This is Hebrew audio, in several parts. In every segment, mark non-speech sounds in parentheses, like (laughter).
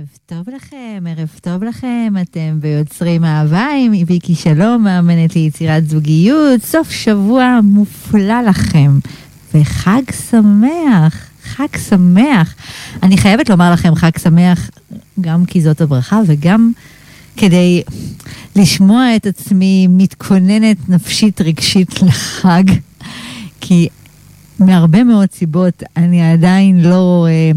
ערב טוב לכם, ערב טוב לכם, אתם ביוצרים אהבה עם ויקי שלום, מאמנת ליצירת זוגיות, סוף שבוע מופלא לכם, וחג שמח, חג שמח. אני חייבת לומר לכם חג שמח, גם כי זאת הברכה וגם כדי לשמוע את עצמי מתכוננת נפשית רגשית לחג, כי מהרבה מאוד סיבות אני עדיין לא... אה,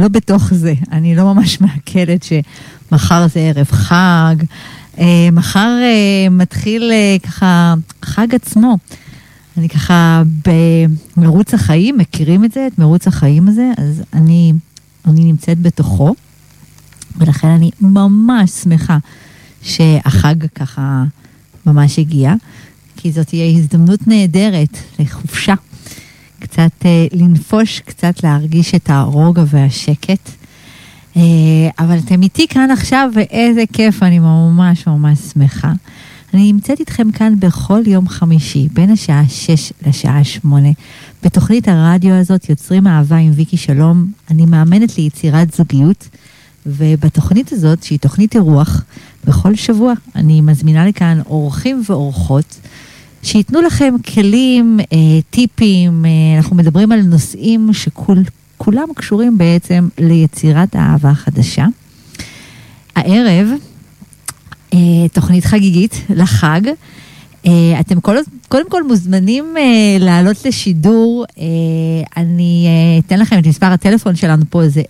לא בתוך זה. אני לא ממש מעכלת שמחר זה ערב חג. אה, מחר אה, מתחיל אה, ככה חג עצמו. אני ככה במרוץ החיים, מכירים את זה, את מרוץ החיים הזה? אז אני, אני נמצאת בתוכו, ולכן אני ממש שמחה שהחג ככה ממש הגיע, כי זאת תהיה הזדמנות נהדרת לחופשה. קצת אה, לנפוש, קצת להרגיש את הרוגע והשקט. אה, אבל אתם איתי כאן עכשיו, ואיזה כיף, אני ממש ממש שמחה. אני נמצאת איתכם כאן בכל יום חמישי, בין השעה 6 לשעה 8. בתוכנית הרדיו הזאת, יוצרים אהבה עם ויקי שלום, אני מאמנת ליצירת זוגיות, ובתוכנית הזאת, שהיא תוכנית אירוח, בכל שבוע אני מזמינה לכאן אורחים ואורחות. שייתנו לכם כלים, אה, טיפים, אה, אנחנו מדברים על נושאים שכולם קשורים בעצם ליצירת אהבה חדשה. הערב, אה, תוכנית חגיגית לחג. אה, אתם כל, קודם כל מוזמנים uh, לעלות לשידור, uh, אני uh, אתן לכם את מספר הטלפון שלנו פה, זה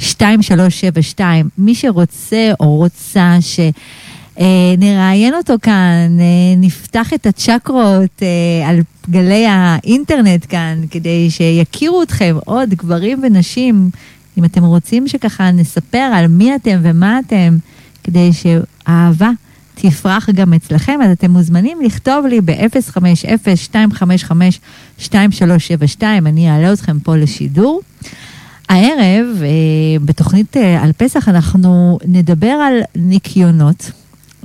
050-255-2372. מי שרוצה או רוצה ש... אה, נראיין אותו כאן, אה, נפתח את הצ'קרות אה, על גלי האינטרנט כאן, כדי שיכירו אתכם עוד גברים ונשים. אם אתם רוצים שככה נספר על מי אתם ומה אתם, כדי שהאהבה תפרח גם אצלכם, אז אתם מוזמנים לכתוב לי ב-050-255-2372, אני אעלה אתכם פה לשידור. הערב, בתוכנית על פסח, אנחנו נדבר על ניקיונות.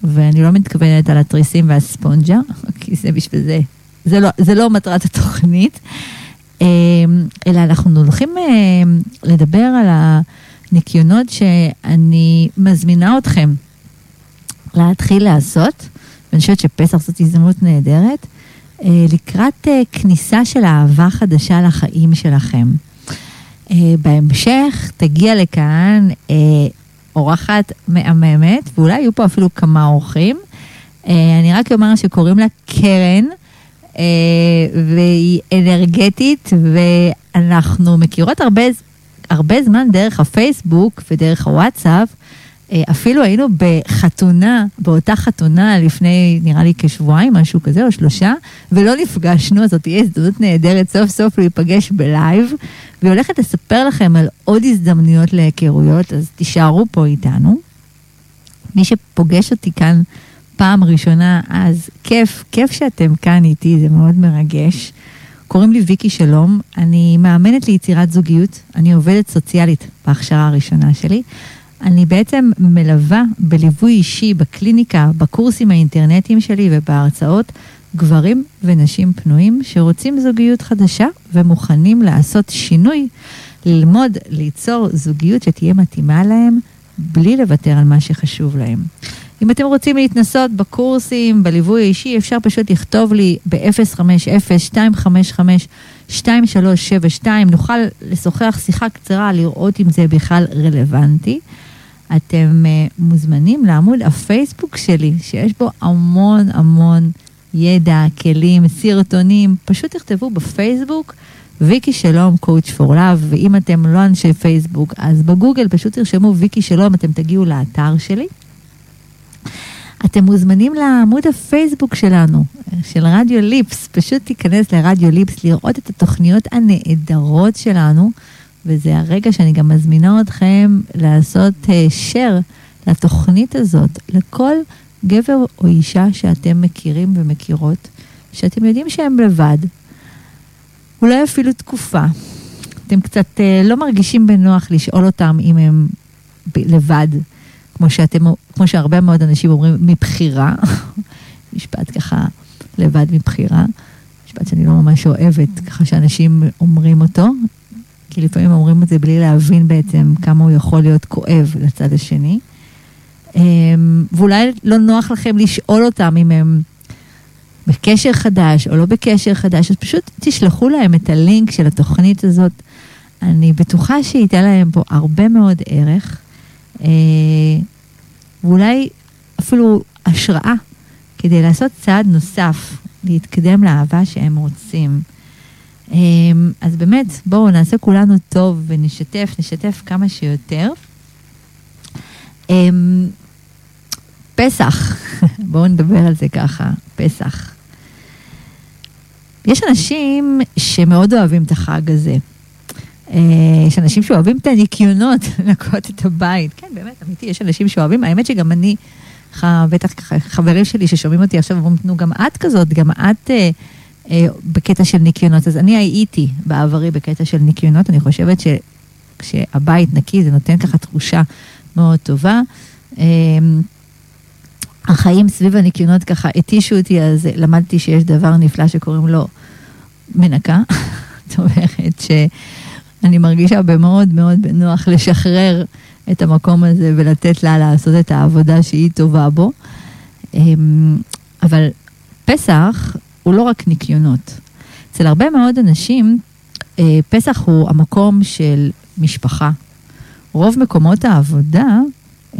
ואני לא מתכוונת על התריסים והספונג'ה, כי זה בשביל זה, זה לא, זה לא מטרת התוכנית, אמ, אלא אנחנו הולכים אמ, לדבר על הניקיונות שאני מזמינה אתכם להתחיל לעשות, ואני חושבת שפסח זאת הזדמנות נהדרת, אה, לקראת אה, כניסה של אהבה חדשה לחיים שלכם. אה, בהמשך תגיע לכאן אורחת מהממת, ואולי יהיו פה אפילו כמה אורחים. אה, אני רק אומר שקוראים לה קרן, אה, והיא אנרגטית, ואנחנו מכירות הרבה, הרבה זמן דרך הפייסבוק ודרך הוואטסאפ. אה, אפילו היינו בחתונה, באותה חתונה לפני נראה לי כשבועיים, משהו כזה, או שלושה, ולא נפגשנו, אז זאת תהיה הזדמנות נהדרת סוף סוף להיפגש בלייב, והיא הולכת לספר לכם על עוד הזדמנויות להיכרויות, אז תישארו פה איתנו. מי שפוגש אותי כאן פעם ראשונה, אז כיף, כיף שאתם כאן איתי, זה מאוד מרגש. קוראים לי ויקי שלום, אני מאמנת ליצירת זוגיות, אני עובדת סוציאלית בהכשרה הראשונה שלי. אני בעצם מלווה בליווי אישי בקליניקה, בקורסים האינטרנטיים שלי ובהרצאות, גברים ונשים פנויים שרוצים זוגיות חדשה ומוכנים לעשות שינוי, ללמוד ליצור זוגיות שתהיה מתאימה להם בלי לוותר על מה שחשוב להם. אם אתם רוצים להתנסות בקורסים, בליווי האישי, אפשר פשוט לכתוב לי ב-050-255-2372. נוכל לשוחח שיחה קצרה, לראות אם זה בכלל רלוונטי. אתם uh, מוזמנים לעמוד הפייסבוק שלי, שיש בו המון המון ידע, כלים, סרטונים. פשוט תכתבו בפייסבוק ויקי שלום, coach for love, ואם אתם לא אנשי פייסבוק, אז בגוגל פשוט תרשמו ויקי שלום, אתם תגיעו לאתר שלי. אתם מוזמנים לעמוד הפייסבוק שלנו, של רדיו ליפס, פשוט תיכנס לרדיו ליפס לראות את התוכניות הנהדרות שלנו. וזה הרגע שאני גם מזמינה אתכם לעשות uh, share לתוכנית הזאת, לכל גבר או אישה שאתם מכירים ומכירות, שאתם יודעים שהם לבד, אולי אפילו תקופה. אתם קצת uh, לא מרגישים בנוח לשאול אותם אם הם לבד, כמו שאתם, כמו שהרבה מאוד אנשים אומרים, מבחירה. (laughs) משפט ככה, לבד מבחירה. משפט שאני לא ממש אוהבת, ככה שאנשים אומרים אותו. כי לפעמים אומרים את זה בלי להבין בעצם כמה הוא יכול להיות כואב לצד השני. אמ, ואולי לא נוח לכם לשאול אותם אם הם בקשר חדש או לא בקשר חדש, אז פשוט תשלחו להם את הלינק של התוכנית הזאת. אני בטוחה שייתן להם פה הרבה מאוד ערך, אה, ואולי אפילו השראה כדי לעשות צעד נוסף, להתקדם לאהבה שהם רוצים. אמ, אז באמת, בואו נעשה כולנו טוב ונשתף, נשתף כמה שיותר. אמ, פסח, (laughs) בואו נדבר על זה ככה, פסח. יש אנשים שמאוד אוהבים את החג הזה. אה, יש אנשים שאוהבים את הניקיונות, (laughs) לנקות את הבית. כן, באמת, אמיתי, יש אנשים שאוהבים. האמת שגם אני, בטח ככה, חברים שלי ששומעים אותי עכשיו אומרים, נו, גם את כזאת, גם את אה, בקטע של ניקיונות. אז אני הייתי בעברי בקטע של ניקיונות, אני חושבת שכשהבית נקי זה נותן ככה תחושה מאוד טובה. אה, החיים סביב הניקיונות ככה התישו אותי, אז למדתי שיש דבר נפלא שקוראים לו מנקה. (laughs) זאת אומרת שאני מרגישה במאוד מאוד בנוח לשחרר את המקום הזה ולתת לה לעשות את העבודה שהיא טובה בו. אמ, אבל פסח הוא לא רק ניקיונות. אצל הרבה מאוד אנשים, אה, פסח הוא המקום של משפחה. רוב מקומות העבודה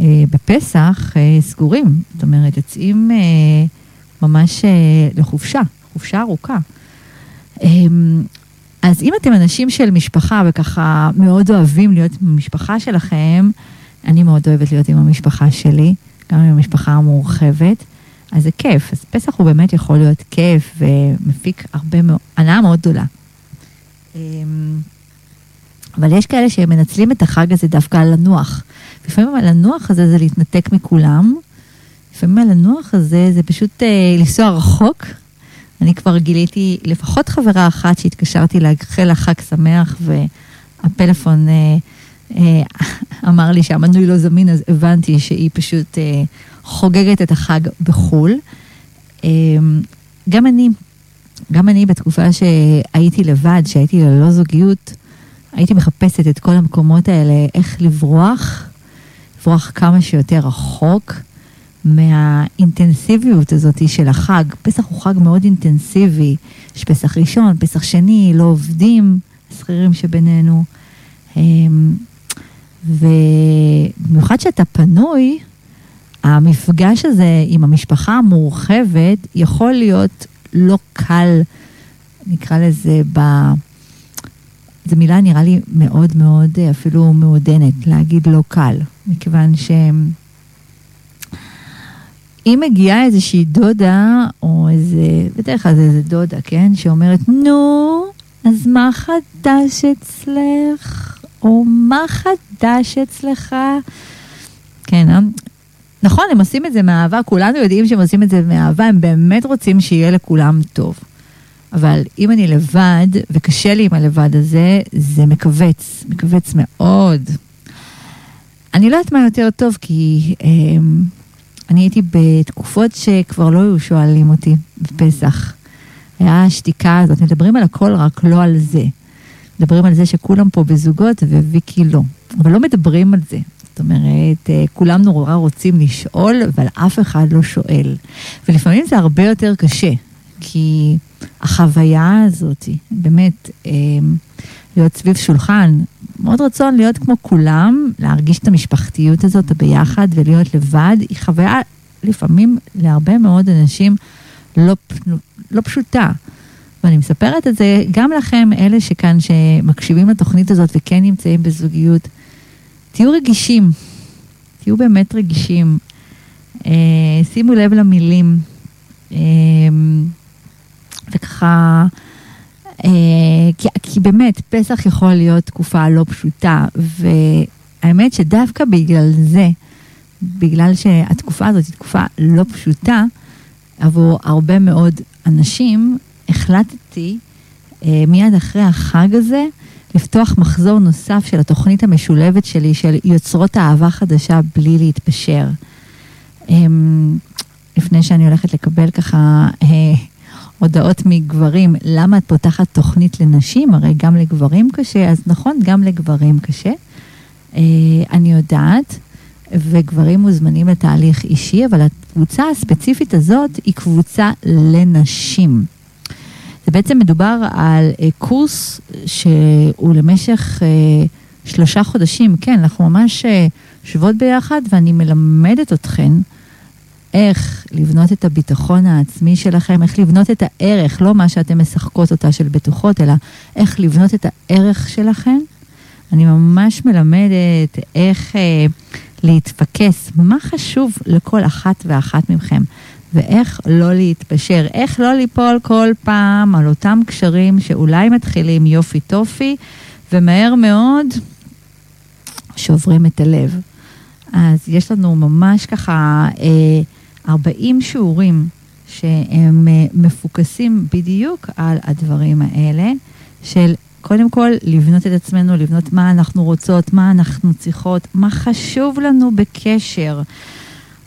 אה, בפסח אה, סגורים, זאת אומרת, יוצאים ממש לחופשה, חופשה ארוכה. אמ, אז אם אתם אנשים של משפחה וככה מאוד אוהבים להיות עם המשפחה שלכם, אני מאוד אוהבת להיות עם המשפחה שלי, גם עם המשפחה המורחבת, אז זה כיף. אז פסח הוא באמת יכול להיות כיף ומפיק הרבה מאוד, הנאה מאוד גדולה. אמ, אבל יש כאלה שמנצלים את החג הזה דווקא על לנוח. לפעמים על לנוח הזה זה להתנתק מכולם, לפעמים על לנוח הזה זה פשוט אה, לנסוע רחוק אני כבר גיליתי לפחות חברה אחת שהתקשרתי לאחל לה חג שמח והפלאפון אה, אה, (laughs) אמר לי שהמנוי לא זמין, אז הבנתי שהיא פשוט אה, חוגגת את החג בחו"ל. אה, גם אני, גם אני בתקופה שהייתי לבד, שהייתי ללא זוגיות, הייתי מחפשת את כל המקומות האלה, איך לברוח, לברוח כמה שיותר רחוק. מהאינטנסיביות הזאת של החג. פסח הוא חג מאוד אינטנסיבי. יש פסח ראשון, פסח שני, לא עובדים, השכירים שבינינו. אמ, ובמיוחד שאתה פנוי, המפגש הזה עם המשפחה המורחבת יכול להיות לא קל, נקרא לזה, ב... זו מילה נראה לי מאוד מאוד אפילו מעודנת, להגיד לא קל, מכיוון שהם... אם מגיעה איזושהי דודה, או איזה, בדרך כלל זה איזה דודה, כן? שאומרת, נו, אז מה חדש אצלך? או מה חדש אצלך? כן, אה? נכון, הם עושים את זה מאהבה, כולנו יודעים שהם עושים את זה מאהבה, הם באמת רוצים שיהיה לכולם טוב. אבל אם אני לבד, וקשה לי עם הלבד הזה, זה מכווץ, מכווץ מאוד. אני לא יודעת מה יותר טוב, כי... אה, אני הייתי בתקופות שכבר לא היו שואלים אותי בפסח. היה השתיקה הזאת, מדברים על הכל, רק לא על זה. מדברים על זה שכולם פה בזוגות וויקי לא. אבל לא מדברים על זה. זאת אומרת, אה, כולם נורא רוצים לשאול, אבל אף אחד לא שואל. ולפעמים זה הרבה יותר קשה, כי החוויה הזאת, באמת, אה, להיות סביב שולחן, מאוד רצון להיות כמו כולם, להרגיש את המשפחתיות הזאת ביחד ולהיות לבד, היא חוויה לפעמים להרבה מאוד אנשים לא, לא פשוטה. ואני מספרת את זה גם לכם, אלה שכאן, שמקשיבים לתוכנית הזאת וכן נמצאים בזוגיות, תהיו רגישים, תהיו באמת רגישים. אה, שימו לב למילים. אה, וככה... אה, כי, כי באמת, פסח יכול להיות תקופה לא פשוטה, והאמת שדווקא בגלל זה, בגלל שהתקופה הזאת היא תקופה לא פשוטה, עבור הרבה מאוד אנשים, החלטתי אה, מיד אחרי החג הזה לפתוח מחזור נוסף של התוכנית המשולבת שלי, של יוצרות אהבה חדשה בלי להתפשר. אה, לפני שאני הולכת לקבל ככה אה, הודעות מגברים, למה את פותחת תוכנית לנשים? הרי גם לגברים קשה, אז נכון, גם לגברים קשה. אה, אני יודעת, וגברים מוזמנים לתהליך אישי, אבל הקבוצה הספציפית הזאת היא קבוצה לנשים. זה בעצם מדובר על אה, קורס שהוא למשך אה, שלושה חודשים, כן, אנחנו ממש יושבות ביחד ואני מלמדת אתכן איך לבנות את הביטחון העצמי שלכם, איך לבנות את הערך, לא מה שאתן משחקות אותה של בטוחות, אלא איך לבנות את הערך שלכם. אני ממש מלמדת איך אה, להתפקס, מה חשוב לכל אחת ואחת מכם, ואיך לא להתפשר, איך לא ליפול כל פעם על אותם קשרים שאולי מתחילים יופי טופי, ומהר מאוד שוברים את הלב. אז יש לנו ממש ככה אה, 40 שיעורים שהם אה, מפוקסים בדיוק על הדברים האלה, של קודם כל לבנות את עצמנו, לבנות מה אנחנו רוצות, מה אנחנו צריכות, מה חשוב לנו בקשר.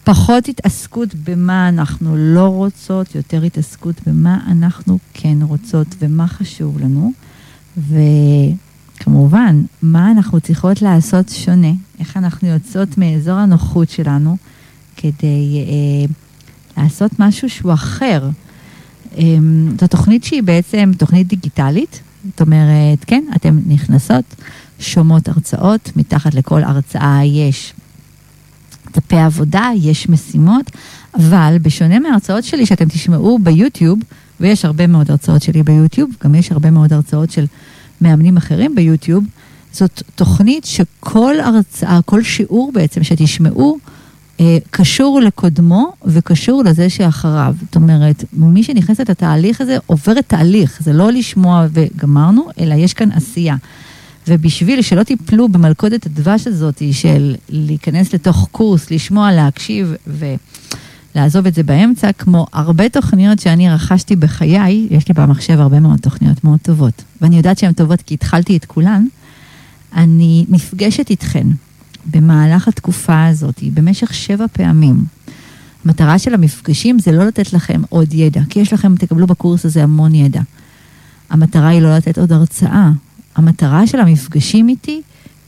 פחות התעסקות במה אנחנו לא רוצות, יותר התעסקות במה אנחנו כן רוצות ומה חשוב לנו. וכמובן, מה אנחנו צריכות לעשות שונה, איך אנחנו יוצאות מאזור הנוחות שלנו כדי אה, לעשות משהו שהוא אחר. אה, זו תוכנית שהיא בעצם תוכנית דיגיטלית, זאת אומרת, כן, אתן נכנסות, שומעות הרצאות, מתחת לכל הרצאה יש דפי עבודה, יש משימות, אבל בשונה מההרצאות שלי שאתם תשמעו ביוטיוב, ויש הרבה מאוד הרצאות שלי ביוטיוב, גם יש הרבה מאוד הרצאות של מאמנים אחרים ביוטיוב, זאת תוכנית שכל הרצאה, כל שיעור בעצם שתשמעו, אה, קשור לקודמו וקשור לזה שאחריו. זאת אומרת, מי שנכנס לתהליך הזה עוברת תהליך, זה לא לשמוע וגמרנו, אלא יש כאן עשייה. ובשביל שלא תיפלו במלכודת הדבש הזאת של להיכנס לתוך קורס, לשמוע, להקשיב ולעזוב את זה באמצע, כמו הרבה תוכניות שאני רכשתי בחיי, יש לי במחשב הרבה מאוד תוכניות מאוד טובות, ואני יודעת שהן טובות כי התחלתי את כולן, אני נפגשת איתכן במהלך התקופה הזאת, במשך שבע פעמים. המטרה של המפגשים זה לא לתת לכם עוד ידע, כי יש לכם, תקבלו בקורס הזה המון ידע. המטרה היא לא לתת עוד הרצאה. המטרה של המפגשים איתי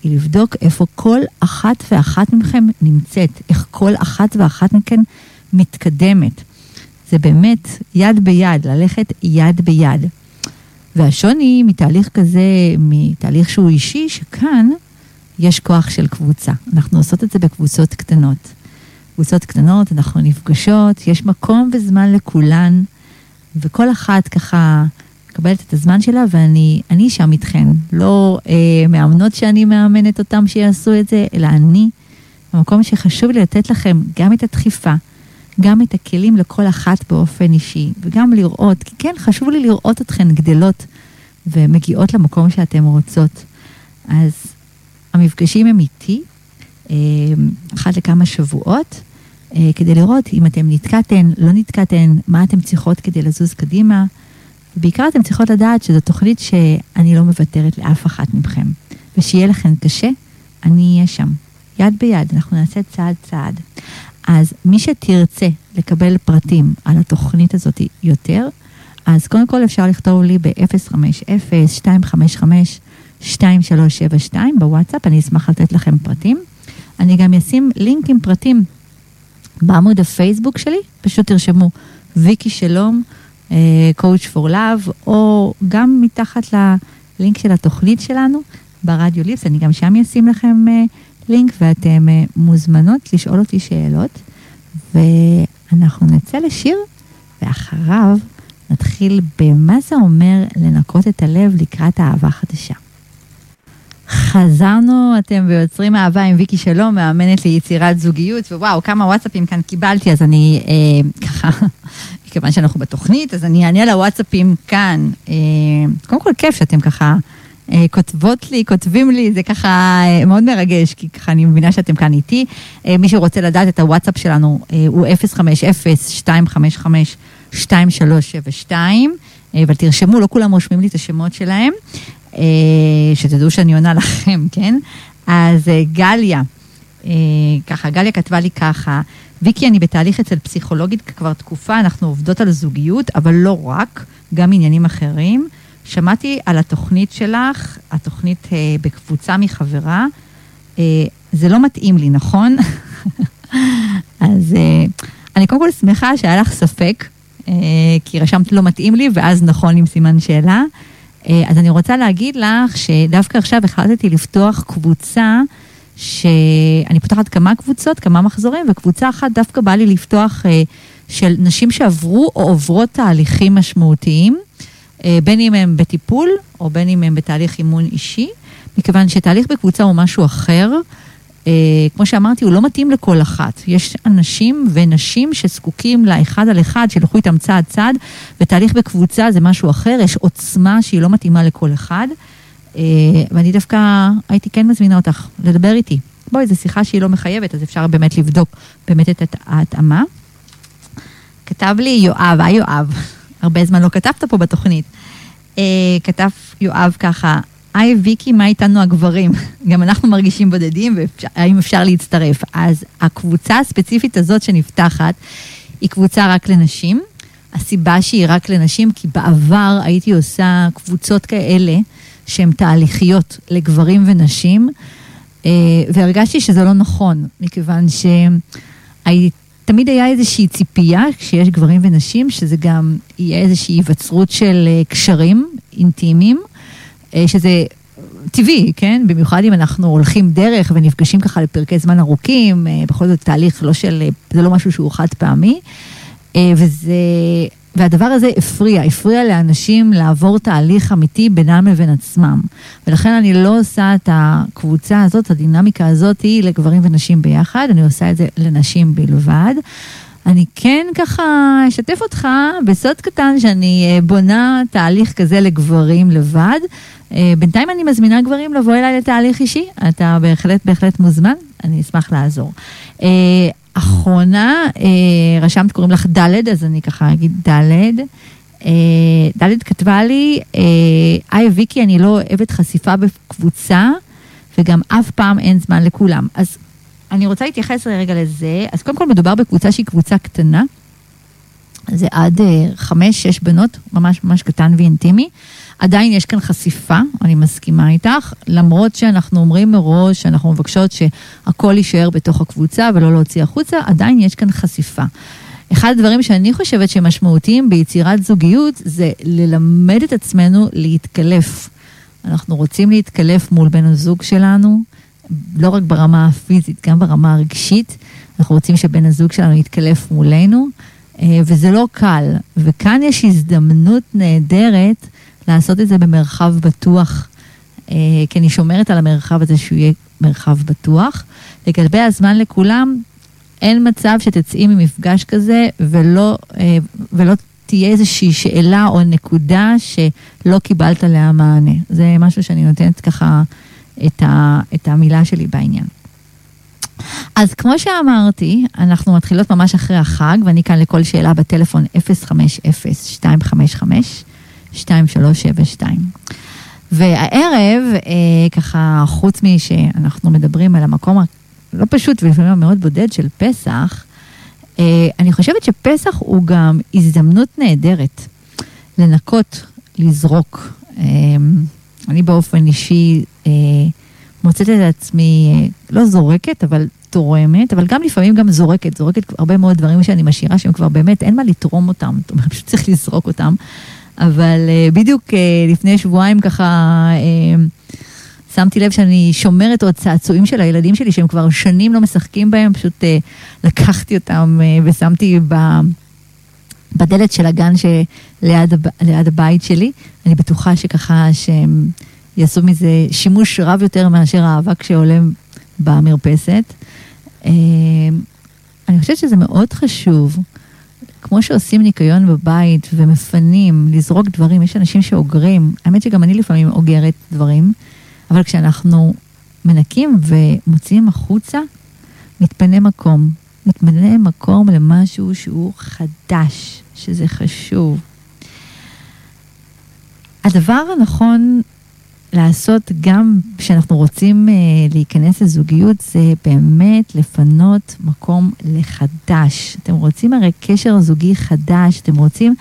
היא לבדוק איפה כל אחת ואחת מכם נמצאת, איך כל אחת ואחת מכן מתקדמת. זה באמת יד ביד, ללכת יד ביד. והשוני מתהליך כזה, מתהליך שהוא אישי, שכאן יש כוח של קבוצה. אנחנו עושות את זה בקבוצות קטנות. קבוצות קטנות, אנחנו נפגשות, יש מקום וזמן לכולן, וכל אחת ככה מקבלת את הזמן שלה, ואני שם איתכן. לא אה, מאמנות שאני מאמנת אותם שיעשו את זה, אלא אני, במקום שחשוב לי לתת לכם גם את הדחיפה, גם את הכלים לכל אחת באופן אישי, וגם לראות, כי כן, חשוב לי לראות אתכן גדלות ומגיעות למקום שאתן רוצות. אז המפגשים הם איתי, אה, אחת לכמה שבועות, אה, כדי לראות אם אתם נתקעתן, לא נתקעתן, מה אתן צריכות כדי לזוז קדימה. ובעיקר אתן צריכות לדעת שזו תוכנית שאני לא מוותרת לאף אחת מכם. ושיהיה לכם קשה, אני אהיה שם. יד ביד, אנחנו נעשה צעד צעד. אז מי שתרצה לקבל פרטים על התוכנית הזאת יותר, אז קודם כל אפשר לכתוב לי ב-050-255 2372 בוואטסאפ, אני אשמח לתת לכם פרטים. אני גם אשים לינק עם פרטים בעמוד הפייסבוק שלי, פשוט תרשמו ויקי שלום, coach for love, או גם מתחת ללינק של התוכנית שלנו ברדיו ליפס, אני גם שם אשים לכם לינק ואתם מוזמנות לשאול אותי שאלות, ואנחנו נצא לשיר, ואחריו נתחיל במה זה אומר לנקות את הלב לקראת אהבה חדשה. חזרנו, אתם ביוצרים אהבה עם ויקי שלום, מאמנת ליצירת זוגיות, ווואו, כמה וואטסאפים כאן קיבלתי, אז אני אה, ככה, מכיוון שאנחנו בתוכנית, אז אני אענה לוואטסאפים כאן. אה, קודם כל כיף שאתם ככה אה, כותבות לי, כותבים לי, זה ככה אה, מאוד מרגש, כי ככה אני מבינה שאתם כאן איתי. מי שרוצה לדעת את הוואטסאפ שלנו הוא 050-255-2372, אה, אבל תרשמו, לא כולם רושמים לי את השמות שלהם. שתדעו שאני עונה (laughs) לכם, כן? אז גליה ככה, גליה כתבה לי ככה, ויקי, אני בתהליך אצל פסיכולוגית כבר תקופה, אנחנו עובדות על זוגיות, אבל לא רק, גם עניינים אחרים. שמעתי על התוכנית שלך, התוכנית אה, בקבוצה מחברה. אה, זה לא מתאים לי, נכון? (laughs) אז אה, אני קודם כל שמחה שהיה לך ספק, אה, כי רשמת לא מתאים לי, ואז נכון עם סימן שאלה. אה, אז אני רוצה להגיד לך שדווקא עכשיו החלטתי לפתוח קבוצה, שאני פותחת כמה קבוצות, כמה מחזורים, וקבוצה אחת דווקא בא לי לפתוח אה, של נשים שעברו או עוברות תהליכים משמעותיים, אה, בין אם הם בטיפול או בין אם הם בתהליך אימון אישי, מכיוון שתהליך בקבוצה הוא משהו אחר. Uh, כמו שאמרתי, הוא לא מתאים לכל אחת. יש אנשים ונשים שזקוקים לאחד על אחד, שילכו איתם צעד צעד, ותהליך בקבוצה זה משהו אחר, יש עוצמה שהיא לא מתאימה לכל אחד. Uh, ואני דווקא הייתי כן מזמינה אותך לדבר איתי. בואי, זו שיחה שהיא לא מחייבת, אז אפשר באמת לבדוק באמת את ההתאמה. כתב לי יואב, היי יואב, (laughs) הרבה זמן לא כתבת פה בתוכנית. Uh, כתב יואב ככה, היי ויקי, מה איתנו הגברים? (laughs) גם אנחנו מרגישים בודדים, והאם אפשר להצטרף? אז הקבוצה הספציפית הזאת שנפתחת, היא קבוצה רק לנשים. הסיבה שהיא רק לנשים, כי בעבר הייתי עושה קבוצות כאלה שהן תהליכיות לגברים ונשים, אה, והרגשתי שזה לא נכון, מכיוון שתמיד היה איזושהי ציפייה, כשיש גברים ונשים, שזה גם יהיה איזושהי היווצרות של אה, קשרים אינטימיים. אה, שזה טבעי, כן? במיוחד אם אנחנו הולכים דרך ונפגשים ככה לפרקי זמן ארוכים, בכל זאת תהליך לא של, זה לא משהו שהוא חד פעמי. וזה, והדבר הזה הפריע, הפריע לאנשים לעבור תהליך אמיתי בינם לבין עצמם. ולכן אני לא עושה את הקבוצה הזאת, הדינמיקה הזאת היא לגברים ונשים ביחד, אני עושה את זה לנשים בלבד. אני כן ככה אשתף אותך בסוד קטן שאני בונה תהליך כזה לגברים לבד. אה, בינתיים אני מזמינה גברים לבוא אליי לתהליך אישי, אתה בהחלט בהחלט מוזמן, אני אשמח לעזור. אה, אחרונה, אה, רשמת קוראים לך ד', אז אני ככה אגיד ד'. ד' כתבה לי, היי ויקי, אני לא אוהבת חשיפה בקבוצה, וגם אף פעם אין זמן לכולם. אז אני רוצה להתייחס רגע לזה. אז קודם כל מדובר בקבוצה שהיא קבוצה קטנה. זה עד חמש, שש בנות, ממש ממש קטן ואינטימי. עדיין יש כאן חשיפה, אני מסכימה איתך, למרות שאנחנו אומרים מראש שאנחנו מבקשות שהכל יישאר בתוך הקבוצה ולא להוציא החוצה, עדיין יש כאן חשיפה. אחד הדברים שאני חושבת שהם משמעותיים ביצירת זוגיות זה ללמד את עצמנו להתקלף. אנחנו רוצים להתקלף מול בן הזוג שלנו, לא רק ברמה הפיזית, גם ברמה הרגשית. אנחנו רוצים שבן הזוג שלנו יתקלף מולנו, אה, וזה לא קל. וכאן יש הזדמנות נהדרת לעשות את זה במרחב בטוח, אה, כי אני שומרת על המרחב הזה שהוא יהיה מרחב בטוח. לגבי הזמן לכולם, אין מצב שתצאי ממפגש כזה ולא, אה, ולא תהיה איזושהי שאלה או נקודה שלא קיבלת עליה מענה. זה משהו שאני נותנת ככה את, ה, את המילה שלי בעניין. אז כמו שאמרתי, אנחנו מתחילות ממש אחרי החג, ואני כאן לכל שאלה בטלפון 050-255 2372. והערב, אה, ככה, חוץ משאנחנו מדברים על המקום הלא פשוט ולפעמים המאוד בודד של פסח, אה, אני חושבת שפסח הוא גם הזדמנות נהדרת לנקות, לזרוק. אה, אני באופן אישי אה, מוצאת את עצמי, אה, לא זורקת, אבל תורמת, אבל גם לפעמים גם זורקת, זורקת הרבה מאוד דברים שאני משאירה שהם כבר באמת, אין מה לתרום אותם, זאת אומרת, (laughs) פשוט צריך לזרוק אותם. אבל uh, בדיוק uh, לפני שבועיים ככה uh, שמתי לב שאני שומרת עוד צעצועים של הילדים שלי שהם כבר שנים לא משחקים בהם, פשוט לקחתי אותם uh, ושמתי ב... בדלת של הגן שליד ליד הבית שלי. אני בטוחה שככה שהם יעשו מזה שימוש רב יותר מאשר האבק שעולה במרפסת. אני חושבת שזה מאוד חשוב כמו שעושים ניקיון בבית ומפנים, לזרוק דברים, יש אנשים שאוגרים, האמת שגם אני לפעמים אוגרת דברים, אבל כשאנחנו מנקים ומוציאים החוצה, מתפנה מקום. מתפנה מקום למשהו שהוא חדש, שזה חשוב. הדבר הנכון לעשות גם כשאנחנו רוצים uh, להיכנס לזוגיות, זה באמת לפנות מקום לחדש. אתם רוצים הרי קשר זוגי חדש, אתם רוצים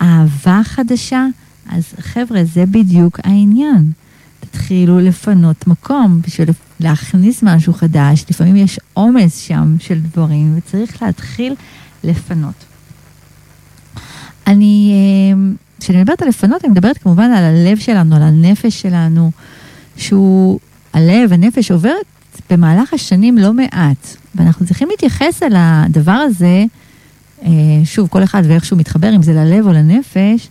אהבה חדשה, אז חבר'ה, זה בדיוק העניין. תתחילו לפנות מקום בשביל להכניס משהו חדש. לפעמים יש עומס שם של דברים, וצריך להתחיל לפנות. אני, אה, כשאני מדברת על לפנות, אני מדברת כמובן על הלב שלנו, על הנפש שלנו, שהוא, הלב, הנפש עוברת במהלך השנים לא מעט, ואנחנו צריכים להתייחס אל הדבר הזה, אה, שוב, כל אחד ואיך שהוא מתחבר, אם זה ללב או לנפש,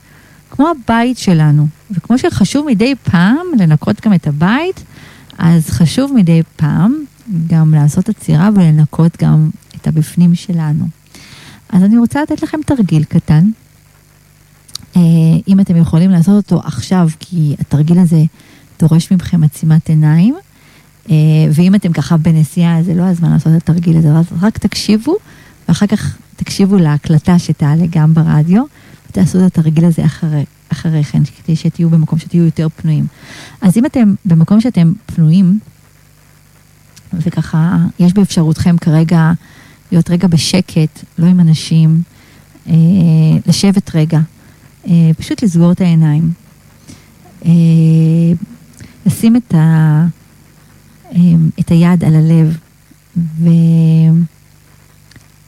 כמו הבית שלנו. וכמו שחשוב מדי פעם לנקות גם את הבית, אז חשוב מדי פעם גם לעשות עצירה ולנקות גם את הבפנים שלנו. אז אני רוצה לתת לכם תרגיל קטן. אה, אם אתם יכולים לעשות אותו עכשיו, כי התרגיל הזה דורש מכם עצימת עיניים, אה, ואם אתם ככה בנסיעה, זה לא הזמן לעשות את התרגיל הזה, רק תקשיבו, ואחר כך תקשיבו להקלטה שתעלה גם ברדיו, ותעשו את התרגיל הזה אחרי, אחרי כן, כדי שתהיו במקום שתהיו יותר פנויים. אז אם אתם במקום שאתם פנויים, וככה יש באפשרותכם כרגע להיות רגע בשקט, לא עם אנשים, אה, לשבת רגע, פשוט לסגור את העיניים. אה, לשים את, ה, אה, את היד על הלב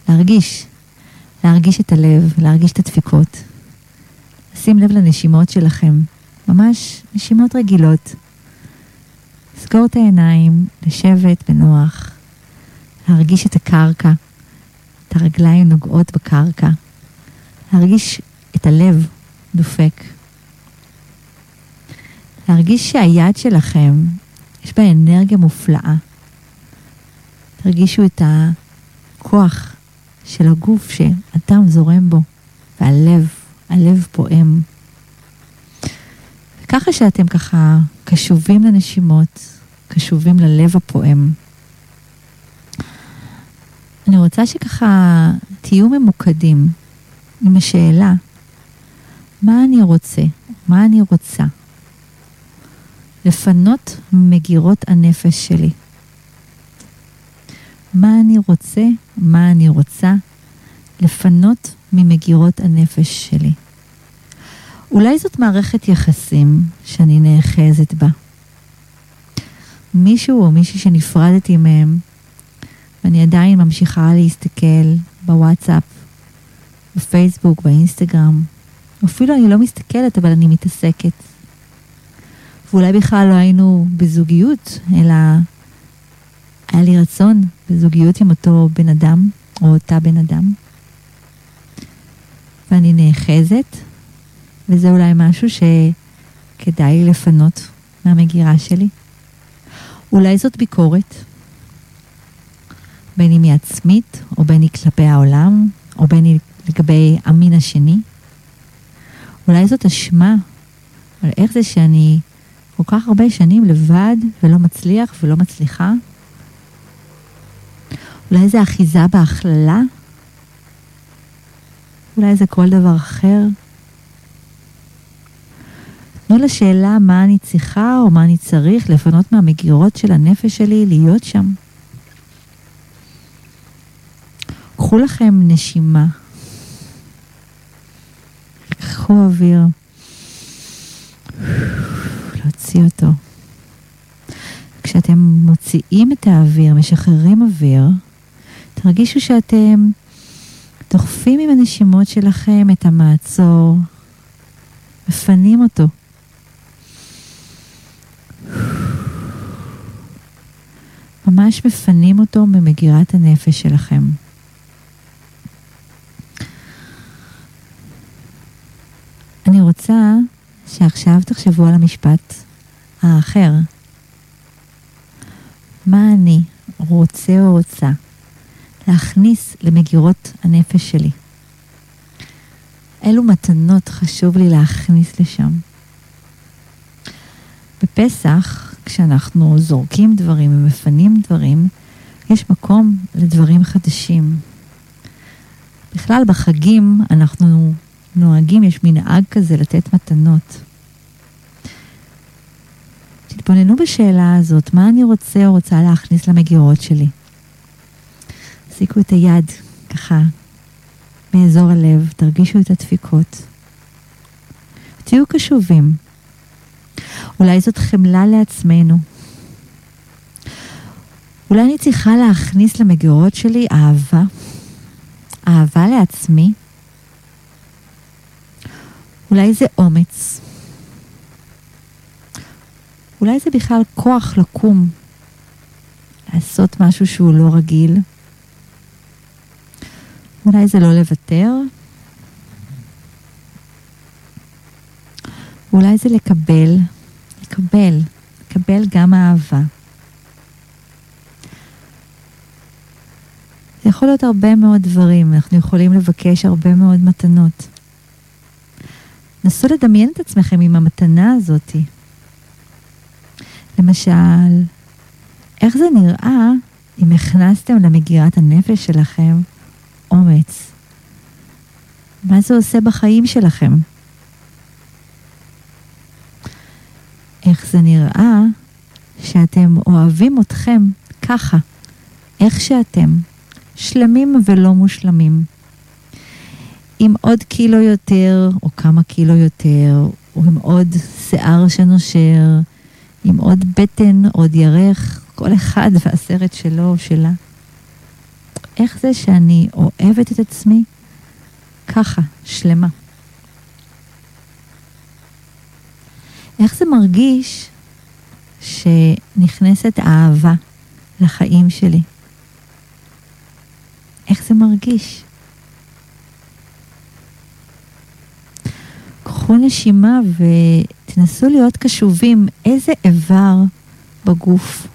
ולהרגיש, להרגיש את הלב, להרגיש את הדפיקות. לשים לב לנשימות שלכם, ממש נשימות רגילות. לסגור את העיניים, לשבת בנוח, להרגיש את הקרקע, את הרגליים נוגעות בקרקע, להרגיש את הלב דופק. להרגיש שהיד שלכם, יש בה אנרגיה מופלאה. תרגישו את הכוח של הגוף שאדם זורם בו, והלב, הלב פועם. וככה שאתם ככה קשובים לנשימות, קשובים ללב הפועם. אני רוצה שככה תהיו ממוקדים עם השאלה, מה אני רוצה? מה אני רוצה? לפנות מגירות הנפש שלי. מה אני רוצה? מה אני רוצה? לפנות ממגירות הנפש שלי. אולי זאת מערכת יחסים שאני נאחזת בה. מישהו או מישהי שנפרדתי מהם, ואני עדיין ממשיכה להסתכל בוואטסאפ, בפייסבוק, באינסטגרם, אפילו אני לא מסתכלת, אבל אני מתעסקת. ואולי בכלל לא היינו בזוגיות, אלא היה לי רצון בזוגיות עם אותו בן אדם, או אותה בן אדם. ואני נאחזת, וזה אולי משהו שכדאי לפנות מהמגירה שלי. אולי זאת ביקורת, בין אם היא עצמית, או בין היא כלפי העולם, או בין היא לגבי המין השני. אולי זאת אשמה על איך זה שאני כל כך הרבה שנים לבד ולא מצליח ולא מצליחה. אולי זה אחיזה בהכללה? אולי זה כל דבר אחר? תנו לשאלה מה אני צריכה או מה אני צריך לפנות מהמגירות של הנפש שלי להיות שם. קחו לכם נשימה. קחו אוויר. להוציא אותו. כשאתם מוציאים את האוויר, משחררים אוויר, תרגישו שאתם דוחפים עם הנשימות שלכם את המעצור, מפנים אותו. ממש מפנים אותו ממגירת הנפש שלכם. אני רוצה שעכשיו תחשבו על המשפט האחר. מה אני רוצה או רוצה להכניס למגירות הנפש שלי? אילו מתנות חשוב לי להכניס לשם? בפסח, כשאנחנו זורקים דברים ומפנים דברים, יש מקום לדברים חדשים. בכלל, בחגים אנחנו נוהגים, יש מנהג כזה לתת מתנות. תתבוננו בשאלה הזאת, מה אני רוצה או רוצה להכניס למגירות שלי? תחזיקו את היד ככה מאזור הלב, תרגישו את הדפיקות. תהיו קשובים. אולי זאת חמלה לעצמנו. אולי אני צריכה להכניס למגירות שלי אהבה, אהבה לעצמי. אולי זה אומץ. אולי זה בכלל כוח לקום, לעשות משהו שהוא לא רגיל. אולי זה לא לוותר. אולי זה לקבל, לקבל, לקבל גם אהבה. זה יכול להיות הרבה מאוד דברים, אנחנו יכולים לבקש הרבה מאוד מתנות. נסו לדמיין את עצמכם עם המתנה הזאתי. למשל, איך זה נראה אם הכנסתם למגירת הנפש שלכם אומץ? מה זה עושה בחיים שלכם? איך זה נראה שאתם אוהבים אתכם ככה, איך שאתם, שלמים ולא מושלמים. עם עוד קילו יותר, או כמה קילו יותר, או עם עוד שיער שנושר, עם עוד בטן, עוד ירך, כל אחד והסרט שלו או שלה. איך זה שאני אוהבת את עצמי ככה, שלמה? איך זה מרגיש שנכנסת אהבה לחיים שלי? איך זה מרגיש? קחו נשימה ותנסו להיות קשובים איזה איבר בגוף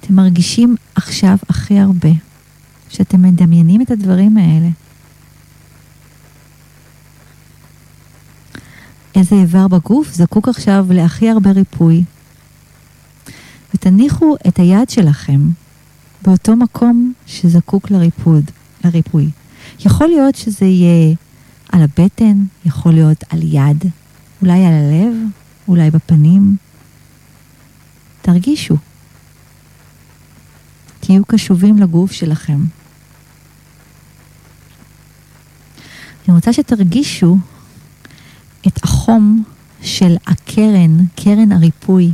אתם מרגישים עכשיו הכי הרבה, שאתם מדמיינים את הדברים האלה. איזה איבר בגוף זקוק עכשיו להכי הרבה ריפוי. ותניחו את היד שלכם באותו מקום שזקוק לריפוד, לריפוי. יכול להיות שזה יהיה על הבטן, יכול להיות על יד, אולי על הלב, אולי בפנים. תרגישו. תהיו קשובים לגוף שלכם. אני רוצה שתרגישו את החום של הקרן, קרן הריפוי,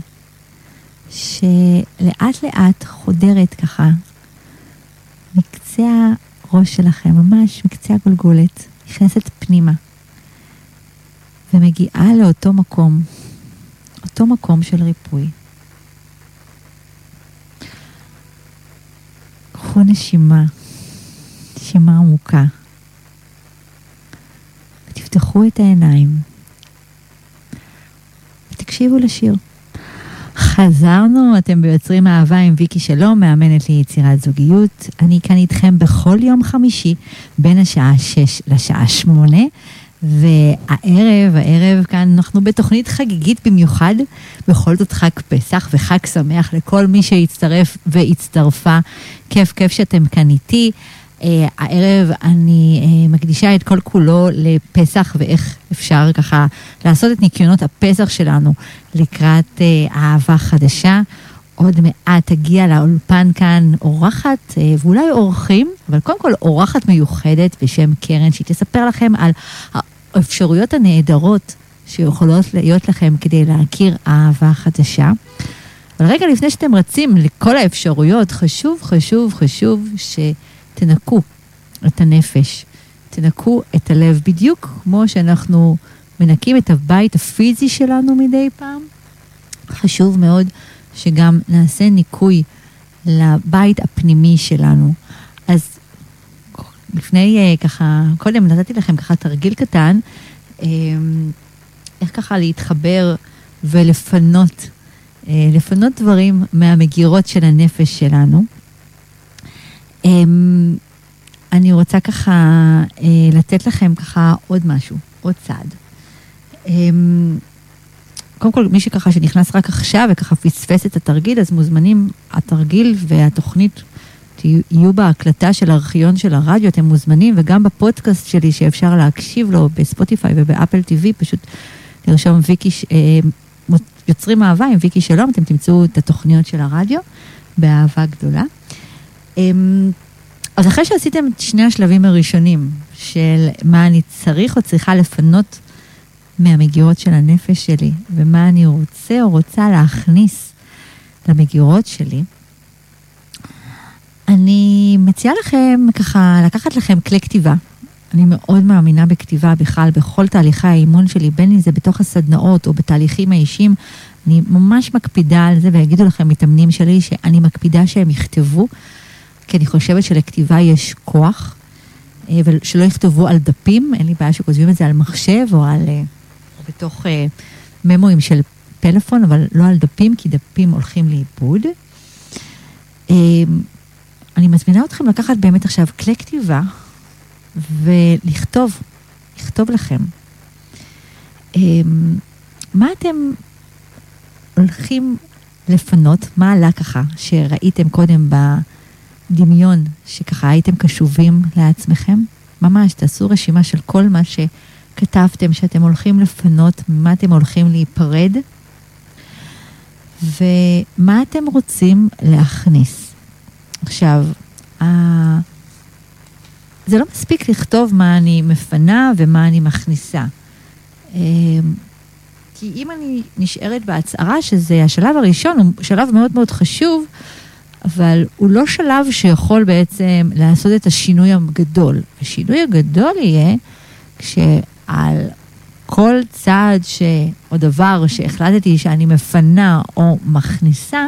שלאט לאט חודרת ככה מקצה הראש שלכם, ממש מקצה הגולגולת, נכנסת פנימה ומגיעה לאותו מקום, אותו מקום של ריפוי. קחו נשימה, נשימה עמוקה, ותפתחו את העיניים, ותקשיבו לשיר. חזרנו, אתם ביוצרים אהבה עם ויקי שלום, מאמנת ליצירת זוגיות. אני כאן איתכם בכל יום חמישי, בין השעה 6 לשעה 8. והערב, הערב כאן אנחנו בתוכנית חגיגית במיוחד, בכל זאת חג פסח וחג שמח לכל מי שהצטרף והצטרפה. כיף, כיף שאתם כאן איתי. Uh, הערב אני uh, מקדישה את כל כולו לפסח ואיך אפשר ככה לעשות את ניקיונות הפסח שלנו לקראת uh, אהבה חדשה. עוד מעט תגיע לאולפן כאן אורחת uh, ואולי אורחים, אבל קודם כל אורחת מיוחדת בשם קרן, שהיא תספר לכם על האפשרויות הנהדרות שיכולות להיות לכם כדי להכיר אהבה חדשה. אבל רגע לפני שאתם רצים לכל האפשרויות, חשוב, חשוב, חשוב שתנקו את הנפש, תנקו את הלב, בדיוק כמו שאנחנו מנקים את הבית הפיזי שלנו מדי פעם. חשוב מאוד שגם נעשה ניקוי לבית הפנימי שלנו. אז לפני ככה, קודם נתתי לכם ככה תרגיל קטן, איך ככה להתחבר ולפנות, לפנות דברים מהמגירות של הנפש שלנו. אני רוצה ככה לתת לכם ככה עוד משהו, עוד צעד. קודם כל, מי שככה שנכנס רק עכשיו וככה פספס את התרגיל, אז מוזמנים, התרגיל והתוכנית יהיו בהקלטה של ארכיון של הרדיו, אתם מוזמנים, וגם בפודקאסט שלי שאפשר להקשיב לו בספוטיפיי ובאפל TV, פשוט לרשום ויקי, אה, יוצרים אהבה עם ויקי שלום, אתם תמצאו את התוכניות של הרדיו באהבה גדולה. אמ, אז אחרי שעשיתם את שני השלבים הראשונים של מה אני צריך או צריכה לפנות מהמגירות של הנפש שלי, ומה אני רוצה או רוצה להכניס למגירות שלי, אני מציעה לכם ככה לקחת לכם כלי כתיבה. אני מאוד מאמינה בכתיבה בכלל, בכל תהליכי האימון שלי, בין אם זה בתוך הסדנאות או בתהליכים האישיים. אני ממש מקפידה על זה, ויגידו לכם מתאמנים שלי שאני מקפידה שהם יכתבו, כי אני חושבת שלכתיבה יש כוח, אה, ושלא יכתבו על דפים, אין לי בעיה שכותבים את זה על מחשב או על... אה, או בתוך אה, ממואים של פלאפון, אבל לא על דפים, כי דפים הולכים לאיבוד. אני מזמינה אתכם לקחת באמת עכשיו כלי כתיבה ולכתוב, לכתוב לכם. מה אתם הולכים לפנות? מה עלה ככה שראיתם קודם בדמיון, שככה הייתם קשובים לעצמכם? ממש, תעשו רשימה של כל מה שכתבתם שאתם הולכים לפנות, ממה אתם הולכים להיפרד, ומה אתם רוצים להכניס. עכשיו, זה לא מספיק לכתוב מה אני מפנה ומה אני מכניסה. אמ, כי אם אני נשארת בהצהרה, שזה השלב הראשון, הוא שלב מאוד מאוד חשוב, אבל הוא לא שלב שיכול בעצם לעשות את השינוי הגדול. השינוי הגדול יהיה כשעל כל צעד ש... או דבר שהחלטתי שאני מפנה או מכניסה,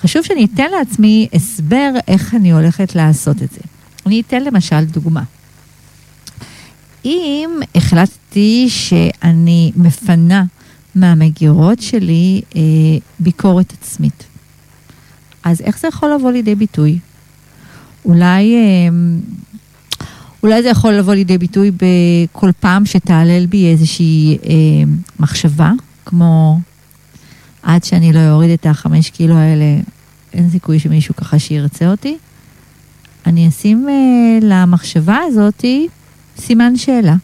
חשוב שאני אתן לעצמי הסבר איך אני הולכת לעשות את זה. אני אתן למשל דוגמה. אם החלטתי שאני מפנה מהמגירות שלי אה, ביקורת עצמית, אז איך זה יכול לבוא לידי ביטוי? אולי, אה, אולי זה יכול לבוא לידי ביטוי בכל פעם שתעלל בי איזושהי אה, מחשבה, כמו עד שאני לא אוריד את החמש קילו האלה, אין סיכוי שמישהו ככה שירצה אותי. אני אשים uh, למחשבה הזאתי סימן שאלה.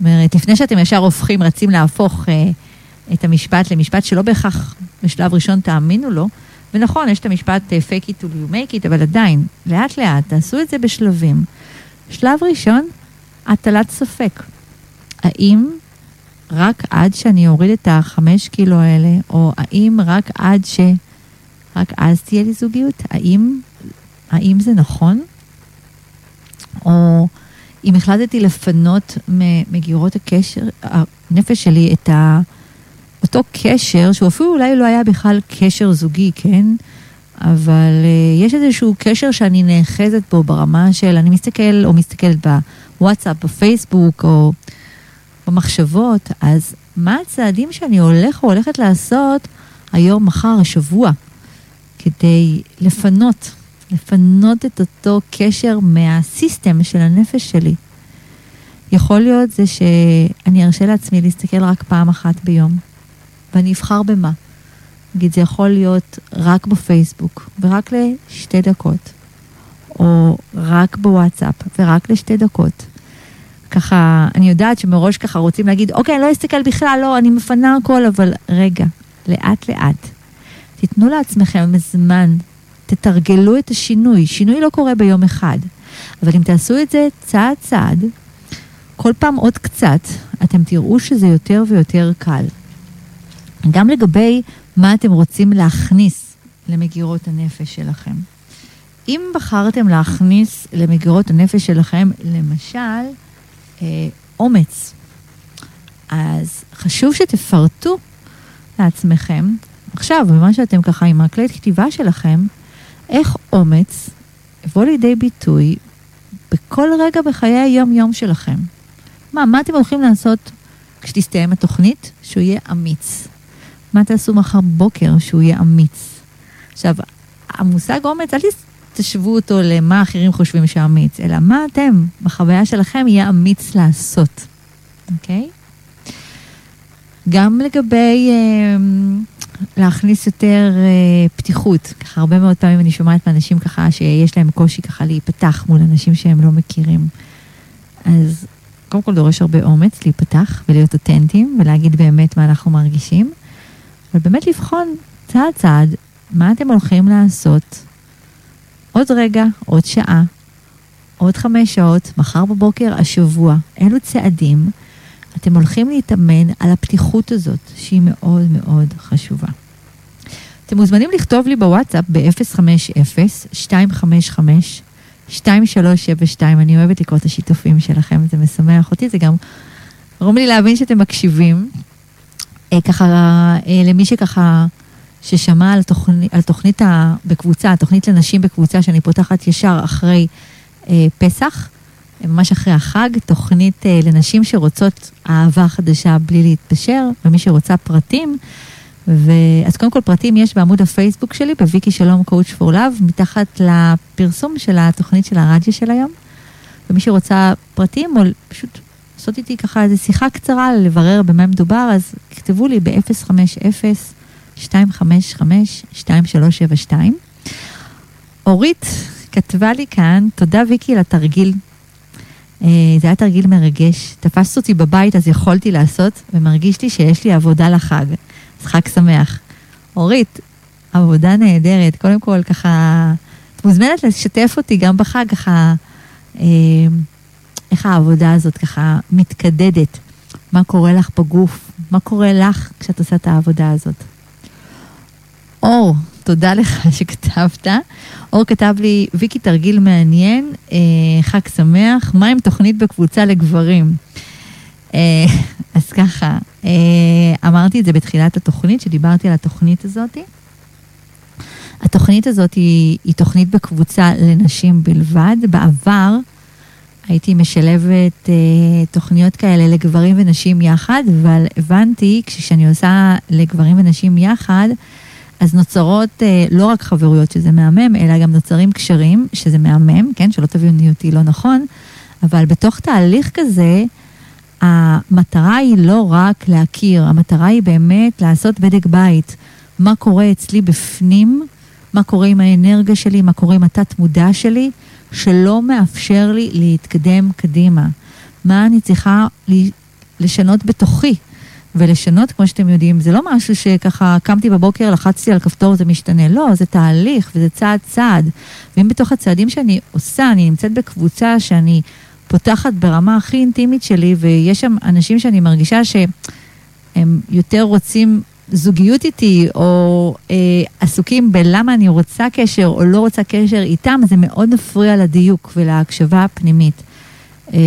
אומרת, לפני שאתם ישר הופכים, רצים להפוך uh, את המשפט למשפט שלא בהכרח בשלב ראשון תאמינו לו, ונכון, יש את המשפט uh, fake it till you make it, אבל עדיין, לאט לאט, תעשו את זה בשלבים. שלב ראשון, הטלת ספק. האם רק עד שאני אוריד את החמש קילו האלה, או האם רק עד ש... רק אז תהיה לי זוגיות? האם האם זה נכון? או אם החלטתי לפנות מגירות הקשר, הנפש שלי את ה... אותו קשר, שהוא אפילו אולי לא היה בכלל קשר זוגי, כן? אבל uh, יש איזשהו קשר שאני נאחזת בו ברמה של אני מסתכל או מסתכלת בוואטסאפ, בפייסבוק או במחשבות, אז מה הצעדים שאני הולך או הולכת לעשות היום, מחר, השבוע, כדי לפנות לפנות את אותו קשר מהסיסטם של הנפש שלי. יכול להיות זה שאני ארשה לעצמי להסתכל רק פעם אחת ביום, ואני אבחר במה. נגיד, זה יכול להיות רק בפייסבוק, ורק לשתי דקות, או רק בוואטסאפ, ורק לשתי דקות. ככה, אני יודעת שמראש ככה רוצים להגיד, אוקיי, אני לא אסתכל בכלל, לא, אני מפנה הכל, אבל רגע, לאט לאט. תיתנו לעצמכם זמן תתרגלו את השינוי. שינוי לא קורה ביום אחד, אבל אם תעשו את זה צעד צעד, כל פעם עוד קצת, אתם תראו שזה יותר ויותר קל. גם לגבי מה אתם רוצים להכניס למגירות הנפש שלכם. אם בחרתם להכניס למגירות הנפש שלכם, למשל, אה, אומץ, אז חשוב שתפרטו לעצמכם, עכשיו, במה שאתם ככה עם הכלי כתיבה שלכם, איך אומץ יבוא לידי ביטוי בכל רגע בחיי היום-יום שלכם. מה, מה אתם הולכים לעשות כשתסתיים התוכנית? שהוא יהיה אמיץ. מה תעשו מחר בוקר שהוא יהיה אמיץ? עכשיו, המושג אומץ, אל תשוו אותו למה אחרים חושבים שאמיץ, אלא מה אתם, בחוויה שלכם, יהיה אמיץ לעשות, אוקיי? גם לגבי אה, להכניס יותר אה, פתיחות. ככה הרבה מאוד פעמים אני שומעת מאנשים ככה שיש להם קושי ככה להיפתח מול אנשים שהם לא מכירים. אז קודם כל דורש הרבה אומץ להיפתח ולהיות אותנטיים ולהגיד באמת מה אנחנו מרגישים. אבל באמת לבחון צעד צעד מה אתם הולכים לעשות עוד רגע, עוד שעה, עוד חמש שעות, מחר בבוקר, השבוע. אילו צעדים אתם הולכים להתאמן על הפתיחות הזאת, שהיא מאוד מאוד חשובה. אתם מוזמנים לכתוב לי בוואטסאפ ב-050-255-2372. אני אוהבת לקרוא את השיתופים שלכם, זה משמח אותי, זה גם גורם לי להבין שאתם מקשיבים. אה, ככה, אה, למי שככה, ששמע על, תוכני, על תוכנית ה, בקבוצה, תוכנית לנשים בקבוצה שאני פותחת ישר אחרי אה, פסח, ממש אחרי החג, תוכנית אה, לנשים שרוצות אהבה חדשה בלי להתפשר, ומי שרוצה פרטים. אז קודם כל פרטים יש בעמוד הפייסבוק שלי, בוויקי שלום קואוצ' פור לאב, מתחת לפרסום של התוכנית של הרדיו של היום. ומי שרוצה פרטים, או פשוט לעשות איתי ככה איזו שיחה קצרה, לברר במה מדובר, אז כתבו לי ב-050-255-2372. אורית כתבה לי כאן, תודה ויקי לתרגיל. אה, זה היה תרגיל מרגש. תפסת אותי בבית אז יכולתי לעשות, ומרגיש לי שיש לי עבודה לחג. אז חג שמח. אורית, עבודה נהדרת. קודם כל, ככה, את מוזמנת לשתף אותי גם בחג, ככה, אה, איך העבודה הזאת ככה מתקדדת. מה קורה לך בגוף? מה קורה לך כשאת עושה את העבודה הזאת? אור, תודה לך (laughs) שכתבת. אור כתב לי, ויקי תרגיל מעניין, אה, חג שמח, מה עם תוכנית בקבוצה לגברים? אה, (laughs) אז ככה, אה, אמרתי את זה בתחילת התוכנית, שדיברתי על התוכנית הזאת. התוכנית הזאת היא, היא תוכנית בקבוצה לנשים בלבד. בעבר הייתי משלבת אה, תוכניות כאלה לגברים ונשים יחד, אבל הבנתי, כשאני עושה לגברים ונשים יחד, אז נוצרות אה, לא רק חברויות, שזה מהמם, אלא גם נוצרים קשרים, שזה מהמם, כן? שלא תביאו אותי לא נכון, אבל בתוך תהליך כזה, המטרה היא לא רק להכיר, המטרה היא באמת לעשות בדק בית. מה קורה אצלי בפנים, מה קורה עם האנרגיה שלי, מה קורה עם התת-מודע שלי, שלא מאפשר לי להתקדם קדימה. מה אני צריכה לשנות בתוכי. ולשנות, כמו שאתם יודעים, זה לא משהו שככה קמתי בבוקר, לחצתי על כפתור, זה משתנה. לא, זה תהליך וזה צעד צעד. ואם בתוך הצעדים שאני עושה, אני נמצאת בקבוצה שאני פותחת ברמה הכי אינטימית שלי, ויש שם אנשים שאני מרגישה שהם יותר רוצים זוגיות איתי, או אה, עסוקים בלמה אני רוצה קשר או לא רוצה קשר איתם, זה מאוד מפריע לדיוק ולהקשבה הפנימית. אה,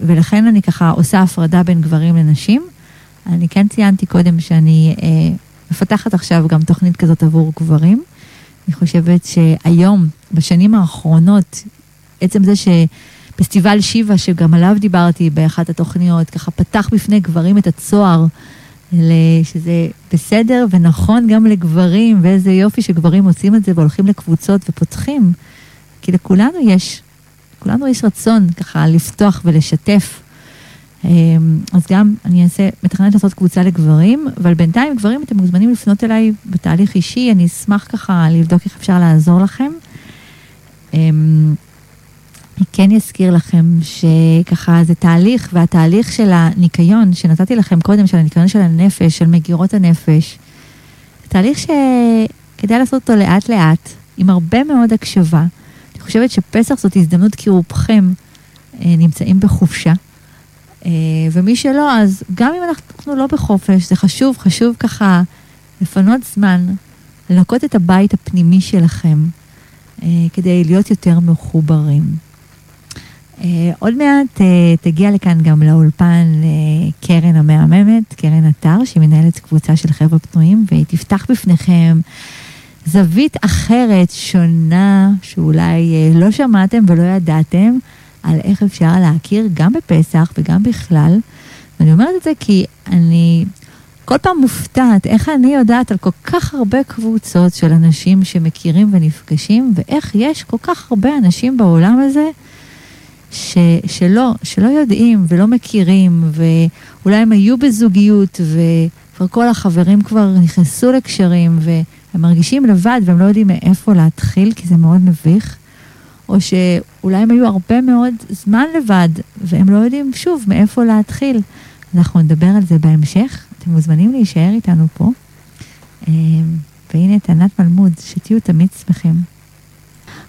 ולכן אני ככה עושה הפרדה בין גברים לנשים. אני כן ציינתי קודם שאני אה, מפתחת עכשיו גם תוכנית כזאת עבור גברים. אני חושבת שהיום, בשנים האחרונות, עצם זה שפסטיבל שיבה, שגם עליו דיברתי באחת התוכניות, ככה פתח בפני גברים את הצוהר, שזה בסדר ונכון גם לגברים, ואיזה יופי שגברים עושים את זה והולכים לקבוצות ופותחים. כי לכולנו יש, לכולנו יש רצון ככה לפתוח ולשתף. אמ, אז גם אני אעשה, מתכננת לעשות קבוצה לגברים, אבל בינתיים גברים אתם מוזמנים לפנות אליי בתהליך אישי, אני אשמח ככה לבדוק איך אפשר לעזור לכם. אני כן אזכיר לכם שככה זה תהליך, והתהליך של הניקיון שנתתי לכם קודם, של הניקיון של הנפש, של מגירות הנפש, תהליך שכדאי לעשות אותו לאט לאט, עם הרבה מאוד הקשבה. אני חושבת שפסח זאת הזדמנות כי רובכם אה, נמצאים בחופשה. אה, ומי שלא, אז גם אם אנחנו לא בחופש, זה חשוב, חשוב ככה לפנות זמן, לנקות את הבית הפנימי שלכם, אה, כדי להיות יותר מחוברים. אה, עוד מעט תגיע לכאן גם לאולפן קרן המהממת, קרן אתר, שהיא מנהלת קבוצה של חבר'ה פנויים, והיא תפתח בפניכם זווית אחרת, שונה, שאולי לא שמעתם ולא ידעתם. על איך אפשר להכיר גם בפסח וגם בכלל. ואני אומרת את זה כי אני כל פעם מופתעת איך אני יודעת על כל כך הרבה קבוצות של אנשים שמכירים ונפגשים, ואיך יש כל כך הרבה אנשים בעולם הזה ש, שלא, שלא יודעים ולא מכירים, ואולי הם היו בזוגיות, וכבר כל החברים כבר נכנסו לקשרים, והם מרגישים לבד והם לא יודעים מאיפה להתחיל, כי זה מאוד מביך. או שאולי הם היו הרבה מאוד זמן לבד, והם לא יודעים שוב מאיפה להתחיל. אנחנו נדבר על זה בהמשך, אתם מוזמנים להישאר איתנו פה. אה, והנה את ענת מלמוד, שתהיו תמיד שמחים.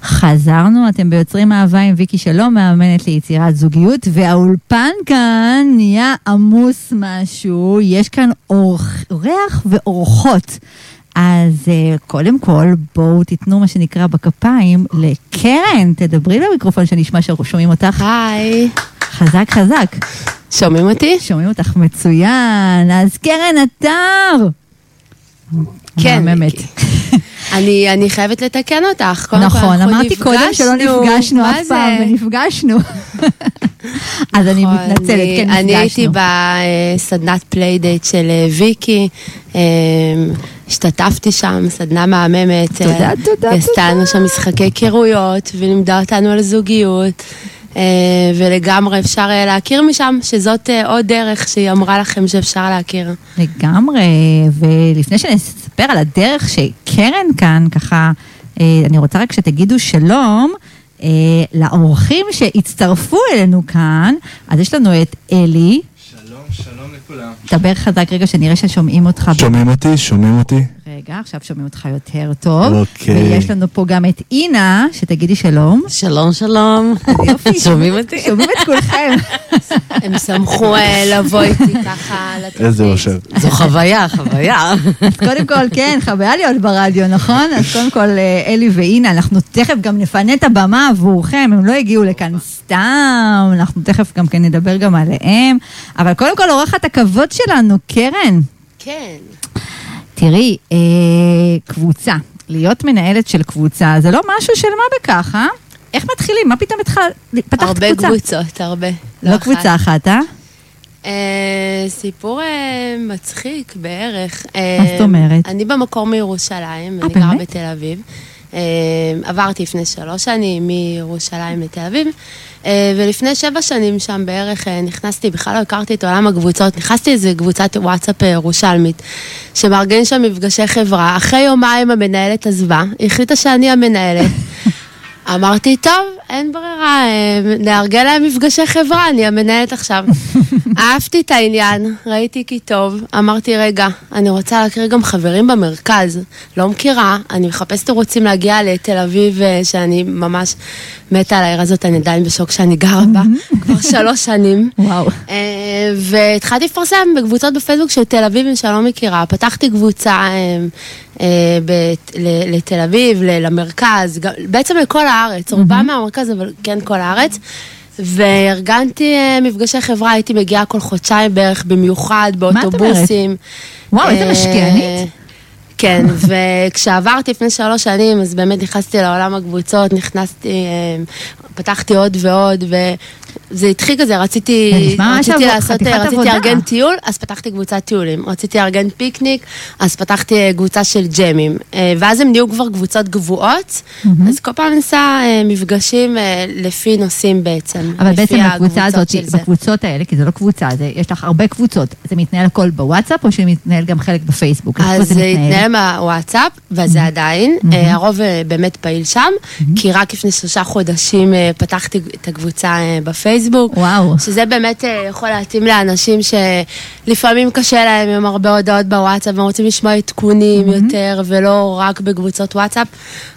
חזרנו, אתם ביוצרים אהבה עם ויקי שלום, מאמנת ליצירת זוגיות, והאולפן כאן נהיה עמוס משהו, יש כאן אורח, אורח ואורחות. אז uh, קודם כל, בואו תיתנו מה שנקרא בכפיים לקרן, תדברי למיקרופון שנשמע ששומעים אותך. היי. חזק חזק. שומעים אותי? שומעים אותך מצוין. אז קרן אתר. כן. מהממת. אני, אני חייבת לתקן אותך. קודם נכון, אמרתי קודם שלא נפגשנו אף זה? פעם, ונפגשנו. (laughs) אז אני נכון, מתנצלת, אני- כן אני הייתי נפגשנו. בסדנת playdate של אה, ויקי, אה, השתתפתי שם, סדנה מהממת. תודה, אה, תודה, היא עשתה תודה. לנו שם משחקי היכרויות, ולימדה אותנו על זוגיות. אה, ולגמרי אפשר אה, להכיר משם, שזאת אה, עוד דרך שהיא אמרה לכם שאפשר להכיר. לגמרי, ולפני שנספר על הדרך שקרן כאן, ככה, אה, אני רוצה רק שתגידו שלום אה, לאורחים שהצטרפו אלינו כאן. אז יש לנו את אלי, לכולם. דבר חזק רגע שנראה ששומעים אותך. שומעים אותי? שומעים אותי? רגע, עכשיו שומעים אותך יותר טוב. אוקיי. ויש לנו פה גם את אינה, שתגידי שלום. שלום, שלום. יופי, שומעים (laughs) אותי? שומעים את כולכם. (laughs) הם שמחו אה, לבוא איתי ככה לתוכנית. (laughs) איזה אושר. זו חוויה, חוויה. אז קודם כל, כן, חוויה להיות ברדיו, נכון? אז קודם כל, אה, אלי ואינה, אנחנו תכף גם נפנה את הבמה עבורכם, הם לא הגיעו לכאן סתם, אנחנו תכף גם כן נדבר גם עליהם. אבל קודם כל, אורחת הכבוד שלנו, קרן. כן. תראי, אה, קבוצה, להיות מנהלת של קבוצה, זה לא משהו של מה בכך, אה? איך מתחילים? מה פתאום התחלת? פתחת הרבה קבוצה. קבוצות, הרבה. לא אחת. קבוצה אחת, אה? אה, סיפור אה, מצחיק בערך. מה אה, זאת אומרת? אני במקור מירושלים, אה, אני גרה? בתל אביב. אה, עברתי לפני שלוש שנים מירושלים לתל אביב, אה, ולפני שבע שנים שם בערך אה, נכנסתי, בכלל לא הכרתי את עולם הקבוצות, נכנסתי לאיזה קבוצת וואטסאפ ירושלמית, שמארגן שם מפגשי חברה. אחרי יומיים המנהלת עזבה, החליטה שאני המנהלת. אמרתי, טוב, אין ברירה, אה, נארגן להם מפגשי חברה, אני המנהלת עכשיו. (laughs) אהבתי את העניין, ראיתי כי טוב, אמרתי, רגע, אני רוצה להכיר גם חברים במרכז. לא מכירה, אני מחפשת תירוצים להגיע לתל אביב, אה, שאני ממש מתה על העיר הזאת, אני עדיין בשוק שאני גרה בה, כבר שלוש שנים. וואו. אה, והתחלתי לפרסם בקבוצות בפייסבוק של תל אביבים שאני לא מכירה. פתחתי קבוצה לתל אביב, למרכז, בעצם לכל הארץ, רובם מהמרכז, אבל כן כל הארץ. וארגנתי אה, מפגשי חברה, הייתי מגיעה כל חודשיים בערך, במיוחד? באוטובוסים. וואו, איזה אה, משקיענית. כן, (laughs) וכשעברתי לפני שלוש שנים, אז באמת נכנסתי לעולם הקבוצות, נכנסתי, אה, פתחתי עוד ועוד, וזה התחיל כזה, רציתי, זה רציתי עבוד- לעשות, רציתי. לארגן טיול, אז פתחתי קבוצת טיולים. רציתי לארגן פיקניק, אז פתחתי אה, קבוצה של ג'מים. אה, ואז הם נהיו כבר קבוצות קבועות, אז כל פעם נעשה אה, מפגשים לפי נושאים בעצם. אבל בעצם הקבוצות הזאת, זה. בקבוצות האלה, כי זה לא קבוצה, זה, יש לך הרבה קבוצות, זה מתנהל הכל בוואטסאפ או שמתנהל גם חלק בפייסבוק? אז זה זה? התנהל מהוואטסאפ, וזה עדיין. אה, הרוב באמת פעיל שם, כי רק לפני שלושה חודשים פתחתי את הקבוצה אה, בפייסבוק. וואו. שזה באמת אה, יכול להתאים לאנשים שלפעמים קשה להם עם הרבה הודעות בוואטסאפ, והם רוצים לשמוע עדכונים יותר, ולא רק בקבוצות וואטסאפ,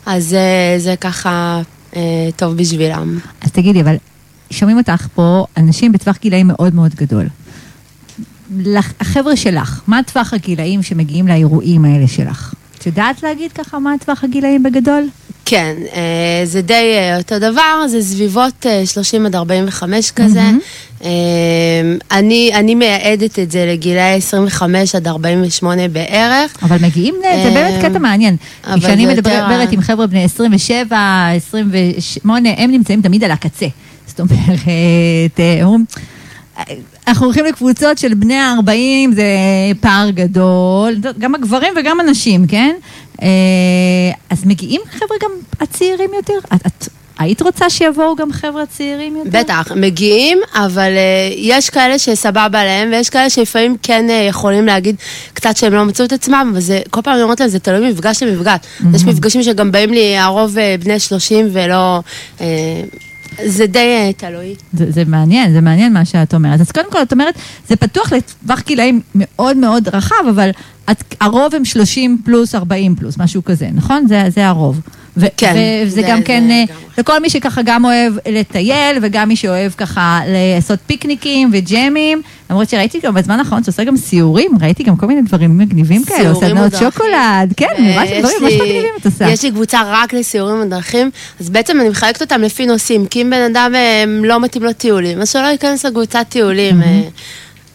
אז אה, זה ככה אה, טוב בשבילם. אז תגידי, אבל שומעים אותך פה אנשים בטווח גילאים מאוד מאוד גדול. החבר'ה שלך, מה טווח הגילאים שמגיעים לאירועים האלה שלך? את יודעת להגיד ככה מה טווח הגילאים בגדול? כן, אה, זה די אה, אותו דבר, זה סביבות אה, 30 עד 45 כזה. אה, אני, אני מייעדת את זה לגילאי 25 עד 48 בערך. אבל מגיעים, זה באמת אה, קטע מעניין. כשאני מדברת עם חבר'ה בני 27, 28, הם נמצאים תמיד על הקצה. זאת אומרת, אה, אומרים, אנחנו הולכים לקבוצות של בני ה-40, זה פער גדול, גם הגברים וגם הנשים, כן? אה, אז מגיעים חבר'ה גם הצעירים יותר? את, את היית רוצה שיבואו גם חבר'ה צעירים יותר? בטח, מגיעים, אבל uh, יש כאלה שסבבה להם, ויש כאלה שלפעמים כן uh, יכולים להגיד קצת שהם לא מצאו את עצמם, וזה, כל פעם אני אומרת להם, זה תלוי ממפגש למפגש. יש מפגשים שגם באים לי, הרוב uh, בני 30 ולא... Uh, זה די uh, תלוי. זה, זה מעניין, זה מעניין מה שאת אומרת. אז קודם כל, את אומרת, זה פתוח לטווח גילאים מאוד מאוד רחב, אבל את, הרוב הם 30 פלוס 40 פלוס, משהו כזה, נכון? זה, זה הרוב. ו- כן, וזה זה- גם זה כן, אה, לגמרי. לכל מי שככה גם אוהב לטייל, וגם מי שאוהב ככה לעשות פיקניקים וג'מים, למרות שראיתי גם בזמן האחרון, את עושה גם סיורים, ראיתי גם כל מיני דברים מגניבים כאלה, סיורים סדנות. שוקולד, כן, ממש ויש דברים ממש מגניבים את עושה. יש לי קבוצה רק לסיורים בדרכים, אז בעצם אני מחלקת אותם לפי נושאים, כי אם בן אדם אה, לא מתאים לו טיולים, אז שלא ייכנס לקבוצת טיולים. אה,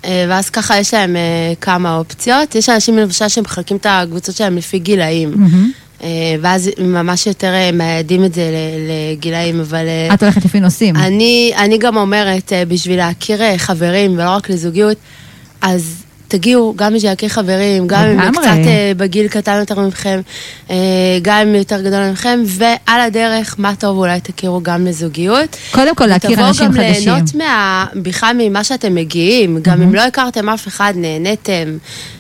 אה, ואז ככה יש להם אה, כמה אופציות. יש אנשים למשל שמחלקים את הקבוצות שלהם לפי גילאים. מהמם. אה, ואז ממש יותר אה, מייעדים את זה לגילאים, אבל... אה, את הולכת לפי נושאים. אני, אני גם אומרת, בשביל להכיר חברים ולא רק לזוגיות, אז תגיעו גם בשביל להכיר חברים, גם אם הם. קצת בגיל קטן יותר ממכם, אה, גם אם יותר גדול ממכם, ועל הדרך, מה טוב, אולי תכירו גם לזוגיות. קודם כל להכיר אנשים תבואו גם חדשים. ליהנות בכלל ממה שאתם מגיעים, גם אם לא הכרתם אף אחד, נהניתם,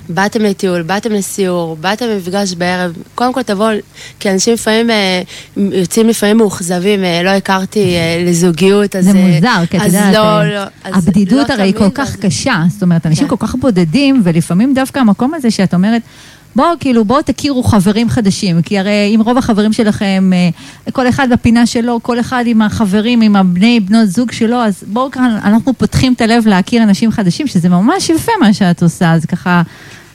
באתם לטיול, באתם לסיור, באתם למפגש בערב, קודם כל תבואו, כי אנשים לפעמים אה, יוצאים לפעמים מאוכזבים, אה, לא הכרתי אה, לזוגיות, אז... זה אה, מוזר, כי את יודעת, לא, אה, לא, אז הבדידות לא הרי היא כל כך אז- קשה, זאת אומרת, אנשים כן. כל כך בודדים, ולפעמים דווקא המקום הזה שאת אומרת, בואו, כאילו, בואו תכירו חברים חדשים, כי הרי אם רוב החברים שלכם, אה, כל אחד בפינה שלו, כל אחד עם החברים, עם הבני, בנות זוג שלו, אז בואו כאן, אנחנו פותחים את הלב להכיר אנשים חדשים, שזה ממש יפה מה שאת עושה, אז ככה,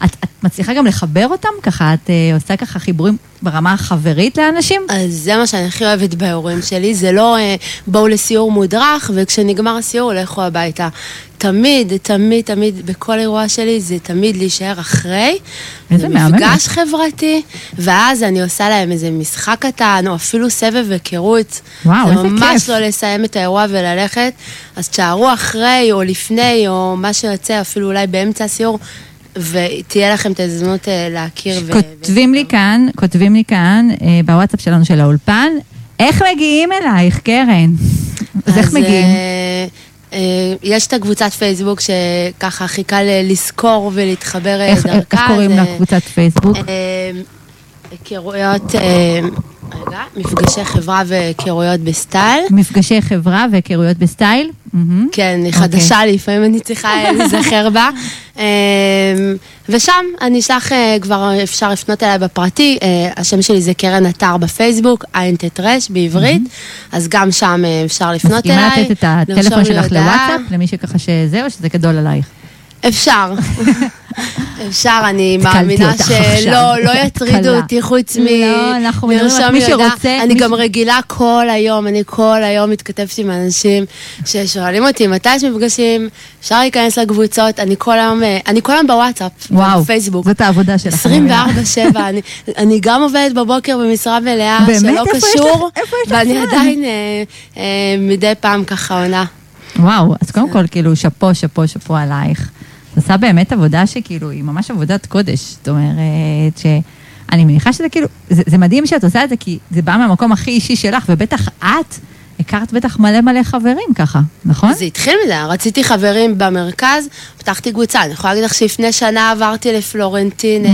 את, את מצליחה גם לחבר אותם? ככה, את אה, עושה ככה חיבורים ברמה החברית לאנשים? אז זה מה שאני הכי אוהבת באירועים שלי, זה לא אה, בואו לסיור מודרך, וכשנגמר הסיור לכו הביתה. תמיד, תמיד, תמיד, בכל אירוע שלי זה תמיד להישאר אחרי. איזה זה מהממת. מפגש חברתי, ואז אני עושה להם איזה משחק קטן, או אפילו סבב היכרות. וואו, איזה זה ממש כיף. לא לסיים את האירוע וללכת, אז תשארו אחרי, או לפני, או מה שיוצא, אפילו אולי באמצע הסיור. ותהיה לכם את ההזדמנות אה, להכיר. ו- כותבים לי כאן, כותבים לי כאן, אה, בוואטסאפ שלנו של האולפן, איך מגיעים אלייך, קרן? אז איך מגיעים? אה, אה, יש את הקבוצת פייסבוק שככה הכי קל לזכור ולהתחבר איך דרכה. איך קוראים זה, לקבוצת פייסבוק? היכרויות, אה, רגע, מפגשי חברה והיכרויות בסטייל. מפגשי חברה והיכרויות בסטייל? כן, היא אוקיי. חדשה לי, לפעמים אני צריכה אה, להיזכר בה. אה, ושם אני אשלח, כבר אפשר לפנות אליי בפרטי, השם שלי זה קרן אתר בפייסבוק, עין ט' ר' בעברית, אז גם שם אפשר לפנות אליי. מסכימה לתת את הטלפון שלך. לוואטסאפ, למי שככה שזה, או שזה גדול עלייך? אפשר. אפשר, אני מאמינה שלא. לא יטרידו. אותי חוץ לא, מלרשום. שרוצה, אני גם רגילה כל היום, אני כל היום מתכתבת עם אנשים ששואלים אותי מתי יש מפגשים, אפשר להיכנס לקבוצות, אני כל היום, אה, אני כל היום בוואטסאפ, וואו, בפייסבוק. זאת העבודה שלך. אני מבינה. 24-7, אני, גם עובדת בבוקר במשרה מלאה? שלא קשור, ואני? עדיין אה, אה, מדי פעם ככה עונה. וואו, אז קודם כל, כאילו, שאפו, שאפו, שאפו עלייך. עושה באמת עבודה שכאילו, היא ממש עבודת קודש. זאת אומרת, שאני מניחה שזה כאילו, זה, זה מדהים שאת עושה את זה, כי זה בא מהמקום הכי אישי שלך, ובטח את הכרת בטח מלא מלא חברים ככה, נכון? זה התחיל מזה, רציתי חברים במרכז, פתחתי קבוצה. אני יכולה להגיד לך שלפני שנה עברתי לפלורנטין, אה,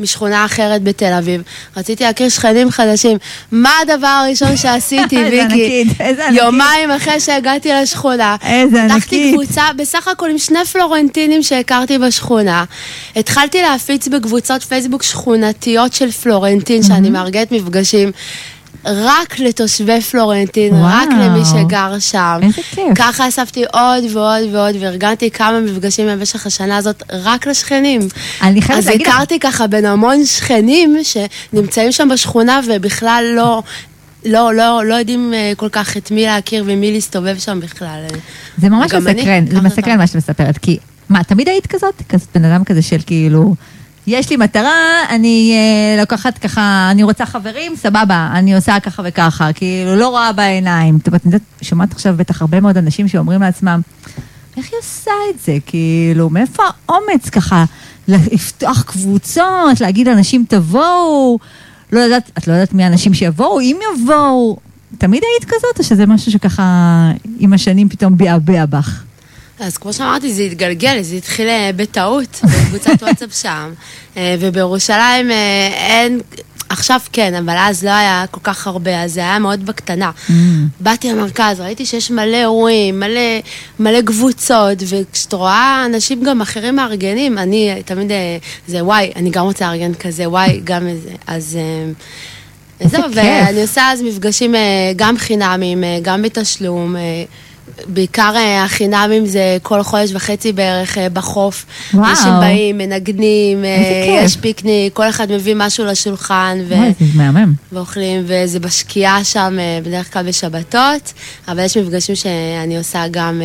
משכונה אחרת בתל אביב. רציתי להכיר שכנים חדשים. מה הדבר הראשון שעשיתי, (laughs) איזה ויקי? ענקית, איזה ענקית. יומיים אחרי שהגעתי לשכונה. איזה פתחתי ענקית. קבוצה בסך הכל עם שני פלורנטינים שהכרתי בשכונה. התחלתי להפיץ בקבוצות פייסבוק שכונתיות של פלורנטין, שאני מארגנת מפגשים. רק לתושבי פלורנטין, וואו. רק למי שגר שם. איזה כיף. ככה אספתי עוד ועוד ועוד, וארגנתי כמה מפגשים במשך השנה הזאת רק לשכנים. אני חייבת אז להגיד לך- הכרתי ככה בין המון שכנים שנמצאים שם בשכונה ובכלל לא... לא, לא, לא יודעים אה, כל כך את מי להכיר ומי להסתובב שם בכלל. זה ממש מסקרן, זה מסקרן. מה שאת מספרת, כי, מה, תמיד היית כזאת? כזאת בן אדם כזה של כאילו, יש לי מטרה, אני אה, לוקחת ככה, אני רוצה חברים, סבבה, אני עושה ככה וככה, כאילו, לא רואה בעיניים. את יודעת, שומעת עכשיו בטח הרבה מאוד אנשים שאומרים לעצמם, איך היא עושה את זה? כאילו, מאיפה האומץ ככה לפתוח קבוצות, להגיד לאנשים תבואו? לא יודעת, את לא יודעת מי האנשים שיבואו, אם יבואו. תמיד היית כזאת, או שזה משהו שככה עם השנים פתאום ביעבע בך? אז כמו שאמרתי, זה התגלגל, זה התחיל אה, בטעות, בקבוצת וואטסאפ שם. אה, ובירושלים אה, אין, עכשיו כן, אבל אז לא היה כל כך הרבה, אז זה היה מאוד בקטנה. Mm. באתי למרכז, ראיתי שיש מלא אירועים, מלא, מלא קבוצות, וכשאת רואה אנשים גם אחרים מארגנים, אני תמיד, זה וואי, אני גם רוצה לארגן כזה, וואי, גם איזה, אז... זהו. ואני עושה אז מפגשים גם חינמים, גם בתשלום. בעיקר אה, החינמים זה כל חודש וחצי בערך אה, בחוף. וואו. אנשים באים, מנגנים, אה. יש פיקניק, כל אחד מביא משהו לשולחן. ו... וואי, זה מהמם. ואוכלים, וזה בשקיעה שם, בדרך כלל בשבתות, אבל יש מפגשים שאני עושה גם,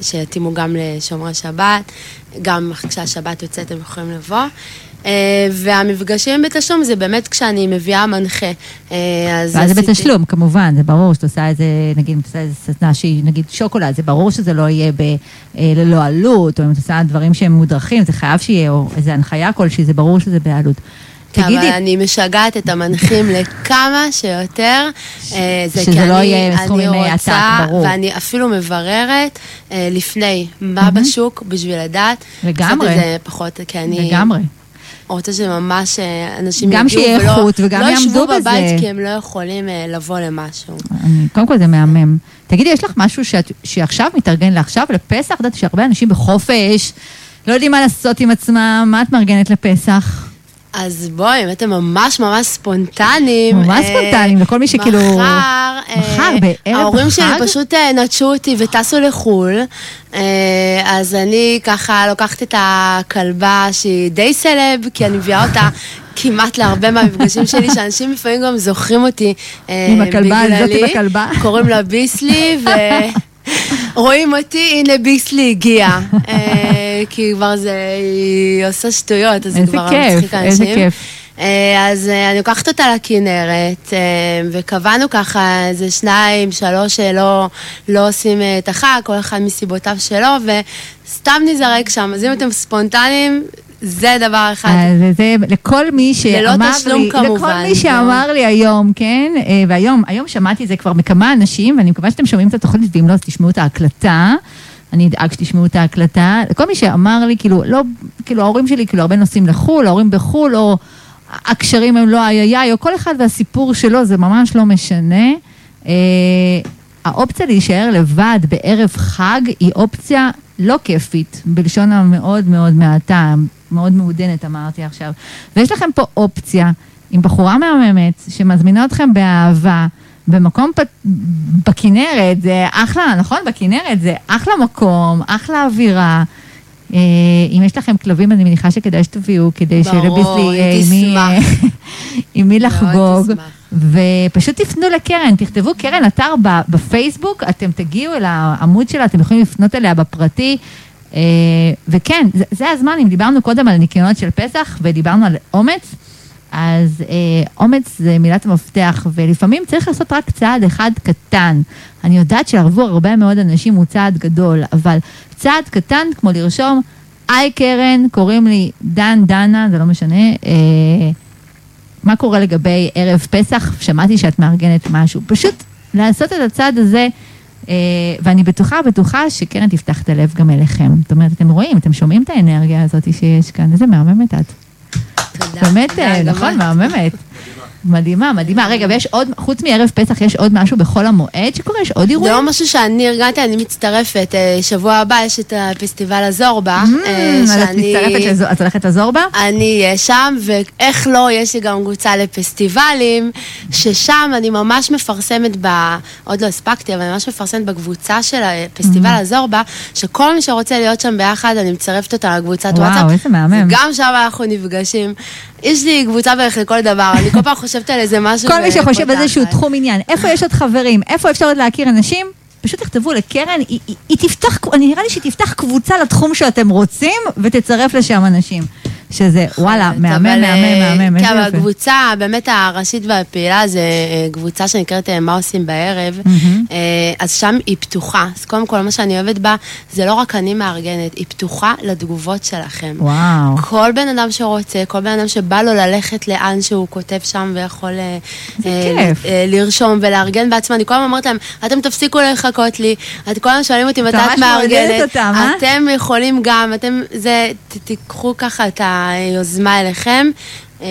שיתאימו גם לשומרי שבת, גם כשהשבת יוצאת הם יכולים לבוא. אה, והמפגשים בתשלום זה באמת כשאני מביאה מנחה. אה, אז ואז זה בתשלום, כמובן, זה ברור שאת עושה איזה, נגיד, את עושה איזה סדנה שהיא, נגיד, שוקולד, זה ברור שזה לא יהיה ב, אה, ללא עלות, או אם את עושה דברים שהם מודרכים, זה חייב שיהיה, או איזו הנחיה כלשהי, זה ברור שזה בעלות. כן, תגידי, אבל אני משגעת את המנחים לכמה שיותר. זה שזה לא יהיה סכומים אני עתק, ברור. ואני אפילו מבררת לפני, מה בשוק, בשביל לדעת. לגמרי. זה פחות, כי אני... לגמרי. רוצה שממש אה, אנשים גם יגיעו שיהיה ולא- איכות וגם לא יעמדו ישבו בזה. בבית כי הם לא יכולים אה, לבוא למשהו. קודם כל זה מהמם. תגידי, יש לך משהו שאת, שעכשיו מתארגן לעכשיו, לפסח? יודעת שהרבה אנשים בחופש, לא יודעים מה לעשות עם עצמם, מה את מארגנת לפסח? אז בואי, אם אתם ממש ממש ספונטניים. ממש אה, ספונטניים, לכל מי שכאילו- מחר, אה, מחר, בערב ההורים שלי החג? פשוט אה, נטשו אותי וטסו לחו"ל, אז אני ככה לוקחת את הכלבה שהיא די סלב, כי אני מביאה אותה (laughs) כמעט להרבה מהמפגשים שלי, שאנשים לפעמים גם זוכרים אותי עם הכלבה, זאת. עם הכלבה. (laughs) קוראים לה ביסלי, (laughs) ו... רואים אותי, הנה ביסלי הגיעה. אה, כי כבר זה, היא עושה שטויות, אז איזה כבר כיף, מצחיק איזה אנשים. כיף. אה, אז אה, אני לוקחת אותה לכנרת, אה, וקבענו ככה איזה שניים, שלוש שלא לא עושים אה, את החג, כל אחד מסיבותיו שלו, וסתם נזרק שם. אז אם אתם ספונטניים, זה דבר אחד. אז זה לכל מי ללא שאמר תשלום לי, כמובן, לכל מי זה- שאמר לי היום, כן, אה, והיום, היום שמעתי את זה כבר מכמה אנשים, ואני מקווה שאתם שומעים את התוכנית, ואם לא, אז תשמעו את ההקלטה. אני אדאג שתשמעו את ההקלטה. לכל מי שאמר לי, כאילו, לא, כאילו, ההורים שלי, כאילו, הרבה נוסעים לחו"ל, ההורים בחו"ל, או הקשרים הם לא איי איי איי, או כל אחד והסיפור שלו, זה ממש לא משנה. אה, האופציה להישאר לבד בערב חג היא אופציה לא כיפית, בלשון המאוד מאוד מעטה, מאוד מעודנת אמרתי עכשיו. ויש לכם פה אופציה עם בחורה מהממת שמזמינה אתכם באהבה. במקום פ... בכנרת, זה אחלה, נכון? בכנרת זה אחלה מקום, אחלה אווירה. אה, אם יש לכם כלבים, אני מניחה שכדאי שתביאו, כדי שלביסלי יהיה היא עם מי, מאוד לחגוג. ופשוט תפנו לקרן, תכתבו קרן אתר ב- בפייסבוק, אתם תגיעו אל העמוד שלה, אתם יכולים לפנות אליה בפרטי. אה, וכן, זה, זה הזמן, אם דיברנו קודם על ניקיונות של פסח ודיברנו על אומץ, אז אה, אומץ זה מילת המפתח, ולפעמים צריך לעשות רק צעד אחד קטן. אני יודעת שעבור הרבה מאוד אנשים הוא צעד גדול, אבל צעד קטן כמו לרשום, היי קרן, קוראים לי דן דנה, זה לא משנה, אה, מה קורה לגבי ערב פסח? שמעתי שאת מארגנת משהו. פשוט לעשות את הצעד הזה, אה, ואני בטוחה, בטוחה שקרן תפתח את הלב גם אליכם. זאת אומרת, אתם רואים, אתם שומעים את האנרגיה הזאת שיש כאן, איזה מהממת את. באמת, אה, נכון. מהממת. מדהימה, מדהימה. רגע, ויש עוד, חוץ מערב פסח, יש עוד משהו בחול המועד שקורה? יש עוד זה אירועים? לא משהו שאני ארגנתי, אני מצטרפת. אה, שבוע הבא יש את הפסטיבל הזורבה. אה, אז את מצטרפת, לזו- את הולכת לעזור בה? אני אהיה שם, ואיך לא, יש לי גם קבוצה לפסטיבלים, ששם אני ממש מפרסמת ב... עוד לא הספקתי, אבל אני ממש מפרסמת בקבוצה של הפסטיבל הזורבה, שכל מי שרוצה להיות שם ביחד, אני מצרפת אותה לקבוצת וואו, וואטסאפ. איזה מהמם. וגם שם אנחנו נפגשים. יש לי קבוצה בערך לכל דבר, אני כל פעם חושבת על איזה משהו כל מי שחושב על. איזשהו תחום עניין, איפה יש עוד חברים, איפה אפשר עוד להכיר אנשים, פשוט תכתבו לקרן, היא, היא, היא תפתח, אני נראה לי שהיא תפתח קבוצה לתחום שאתם רוצים, ותצרף לשם אנשים. שזה, וואלה, מהמם, אבל, מהמם, אה, מהמם, כן, איזה אבל יופי. הקבוצה באמת הראשית והפעילה זה אה, קבוצה שנקראת אה, מה עושים בערב, אז שם היא פתוחה. אז קודם כל, מה שאני אוהבת בה, זה לא רק אני מארגנת, היא פתוחה לתגובות שלכם. וואו. כל בן אדם שרוצה, כל בן אדם שבא לו ללכת לאן שהוא כותב שם ויכול לרשום ולארגן בעצמו, אני כל הזמן אומרת להם, אתם תפסיקו לחכות לי, את כל הזמן שואלים אותי מתי את מארגנת? אתם יכולים גם, אתם, זה, תיקחו ככה את היוזמה אליכם. אה,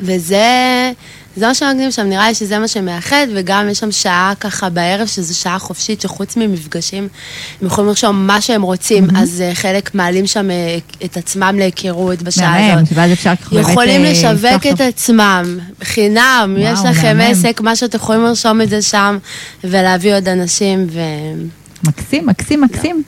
וזה זה מה שמגניב שם, נראה לי שזה מה שמאחד, וגם יש שם שעה ככה בערב, שזו שעה חופשית, שחוץ ממפגשים, הם יכולים לרשום מה שהם רוצים, אז אה, חלק מעלים שם אה, את עצמם להיכרות בשעה מהמם, הזאת. ואז אפשר ככה באמת... יכולים אה, לשווק את עצמם, חינם, וואו, יש לכם מהמם. עסק, מה שאתם יכולים לרשום את זה שם, ולהביא עוד אנשים, ו... מקסים, מקסים, מקסים.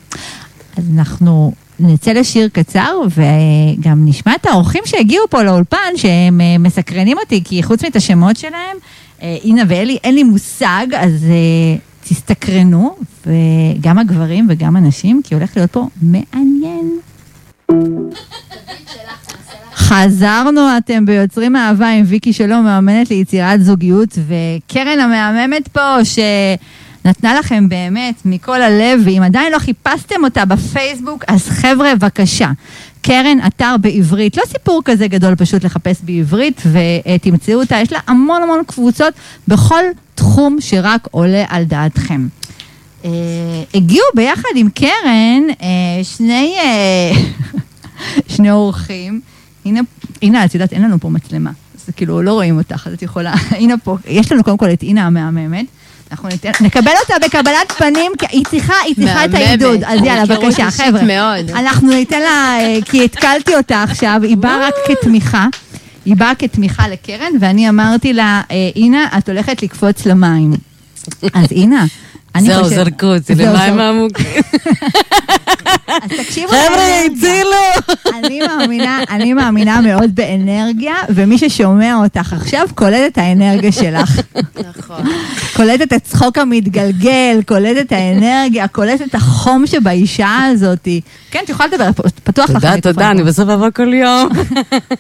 אז אנחנו נצא לשיר קצר, וגם נשמע את האורחים שהגיעו פה לאולפן, שהם אה, מסקרנים אותי, כי חוץ מאת השמות שלהם, אה, אינה ואלי, אין לי מושג, אז אה, תסתקרנו, וגם הגברים וגם הנשים, כי הולך להיות פה מעניין. חזרנו, אתם ביוצרים אהבה עם ויקי שלום, מאמנת ליצירת זוגיות, וקרן המהממת פה, שנתנה לכם באמת מכל הלב, ואם עדיין לא חיפשתם אותה בפייסבוק, אז חבר'ה, בבקשה. קרן, אתר בעברית, לא סיפור כזה גדול פשוט לחפש בעברית, ותמצאו אותה, יש לה המון המון קבוצות בכל תחום שרק עולה על דעתכם. אה, הגיעו ביחד עם קרן אה, שני, אה, (laughs) שני אורחים. הנה, הנה, את יודעת, אין לנו פה מצלמה. אז כאילו, לא רואים אותך, אז את יכולה... (laughs) הנה פה, יש לנו קודם כל את אינה המהממת. אנחנו ניתן, נקבל אותה בקבלת פנים, כי היא צריכה, היא צריכה את. העידוד. אז יאללה, בבקשה, חבר'ה. מאוד. אנחנו ניתן לה, אה, כי התקלתי אותה עכשיו, היא באה רק כתמיכה. היא באה כתמיכה לקרן, ואני אמרתי לה, אה, אינה, את הולכת לקפוץ למים. אז אינה, אני זהו, חושבת... זרקו אותי זהו, למים זהו. העמוקים. (laughs) אז תקשיבו חבר'ה. הצילו! אני מאמינה, אני מאמינה מאוד באנרגיה, ומי ששומע אותך עכשיו קולט את האנרגיה שלך. נכון. קולט את הצחוק המתגלגל, קולט את האנרגיה, קולט את החום שבאישה הזאת. כן, את יכולה לדבר, פתוח לך תודה, תודה. אני בסוף אבוא כל יום.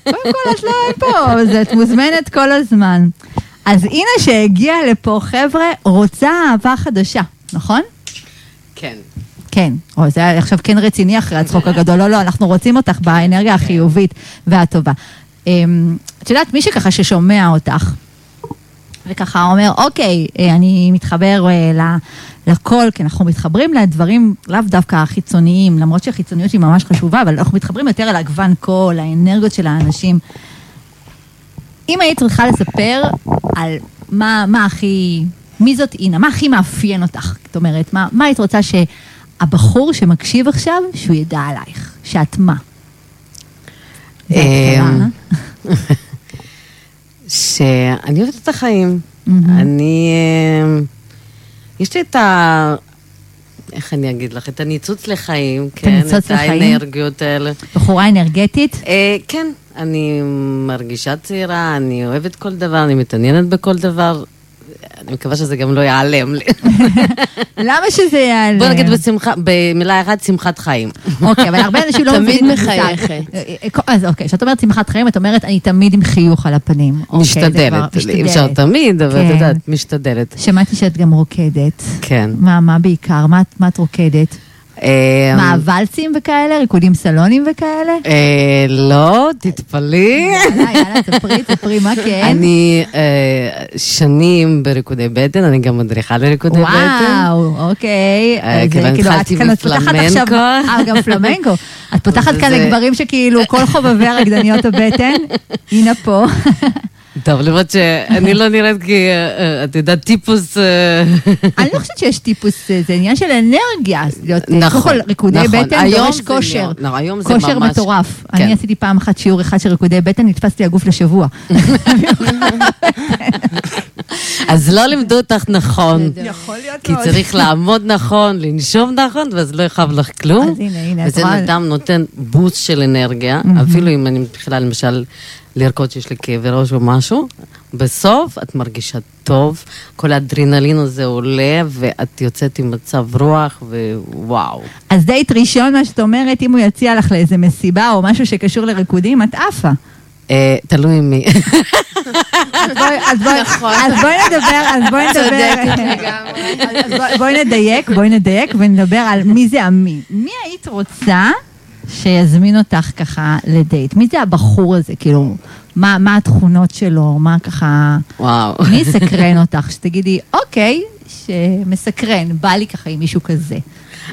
קודם כל, את לא פה, אז את מוזמנת כל הזמן. אז הנה שהגיעה לפה, חבר'ה, רוצה אהבה חדשה, נכון? כן. כן, או זה היה עכשיו כן רציני אחרי הצחוק הגדול, לא, לא, אנחנו רוצים אותך באנרגיה החיובית והטובה. אמ, את יודעת, מי שככה ששומע אותך, וככה אומר, אוקיי, אה, אני מתחבר אה, לכל, כי אנחנו מתחברים לדברים לאו דווקא החיצוניים, למרות שהחיצוניות היא ממש חשובה, אבל אנחנו מתחברים יותר אל הגוון קול, האנרגיות של האנשים. אם היית צריכה לספר על מה, מה הכי, מי זאת אינה, מה הכי מאפיין אותך, זאת אומרת, מה, מה היית רוצה שהבחור שמקשיב עכשיו, שהוא ידע עלייך, שאת מה? אמ, אה? שאני אוהבת את החיים. אני... אמ, יש לי את ה... איך אני אגיד לך? את הניצוץ לחיים, כן? הניצוץ את? האנרגיות האלה. בחורה אנרגטית? אה, כן, אני מרגישה צעירה, אני אוהבת כל דבר, אני מתעניינת בכל דבר. אני מקווה שזה גם לא ייעלם לי. (laughs) למה שזה יעלה? בוא נגיד בשמחה, במילה אחת, שמחת חיים. (laughs) אוקיי, אבל הרבה אנשים לא תמיד מבינים המושג. מחייכת. אז אוקיי, כשאת אומרת שמחת חיים, את אומרת, אני תמיד עם חיוך על הפנים. אוקיי, משתדלת, אי אפשר. תמיד, אבל כן. את יודעת, משתדלת. שמעתי שאת גם רוקדת. כן. מה, מה בעיקר? מה את רוקדת? מה, ולסים וכאלה? ריקודים סלונים וכאלה? אה, לא, תתפלאי. יאללה, יאללה, ספרי, ספרי, (laughs) מה כן? אני אה, שנים בריקודי בטן, אני גם מדריכה לריקודי בטן. וואו, אוקיי. אה, כאילו, התחלתי. עכשיו- אה, גם פלמנקו. את פותחת כאן לגברים שכאילו, כל חובבי הרקדניות הבטן, הנה פה. טוב, למרות שאני לא נראית כי, אה, אה, את יודעת, טיפוס... אה, אני לא חושבת שיש טיפוס, זה עניין של אנרגיה. נכון, כל, ריקודי נכון. בטן דורש כושר. מאוד- לא, היום זה כושר ממש- מטורף. כן. אני עשיתי פעם אחת שיעור אחד של ריקודי בטן, נתפסתי הגוף לשבוע. (laughs) אז לא לימדו אותך נכון. יכול להיות כי צריך לעמוד נכון, לנשום נכון, ואז לא יכאב לך כלום. אז הנה, הנה, את וזה רואה? אדם נותן בוסט של אנרגיה, אפילו אם אני מתחילה למשל לרקוד שיש לי כאבי ראש או משהו, בסוף את מרגישה טוב, כל האדרנלין הזה עולה, ואת יוצאת עם מצב רוח, ווואו. אז דייט ראשון, מה שאת אומרת, אם הוא יציע לך לאיזה מסיבה או משהו שקשור לריקודים, את עפה. אה, תלוי מי. אז בואי- נכון. אז בואי נדבר, אז בואי נדבר, בואי נדייק, בואי נדייק ונדבר על מי זה המי. מי היית רוצה שיזמין אותך ככה לדייט? מי זה הבחור הזה? כאילו, מה מה התכונות שלו? מה ככה... וואו. מי יסקרן אותך? שתגידי, אוקיי, שמסקרן, בא לי ככה עם מישהו כזה.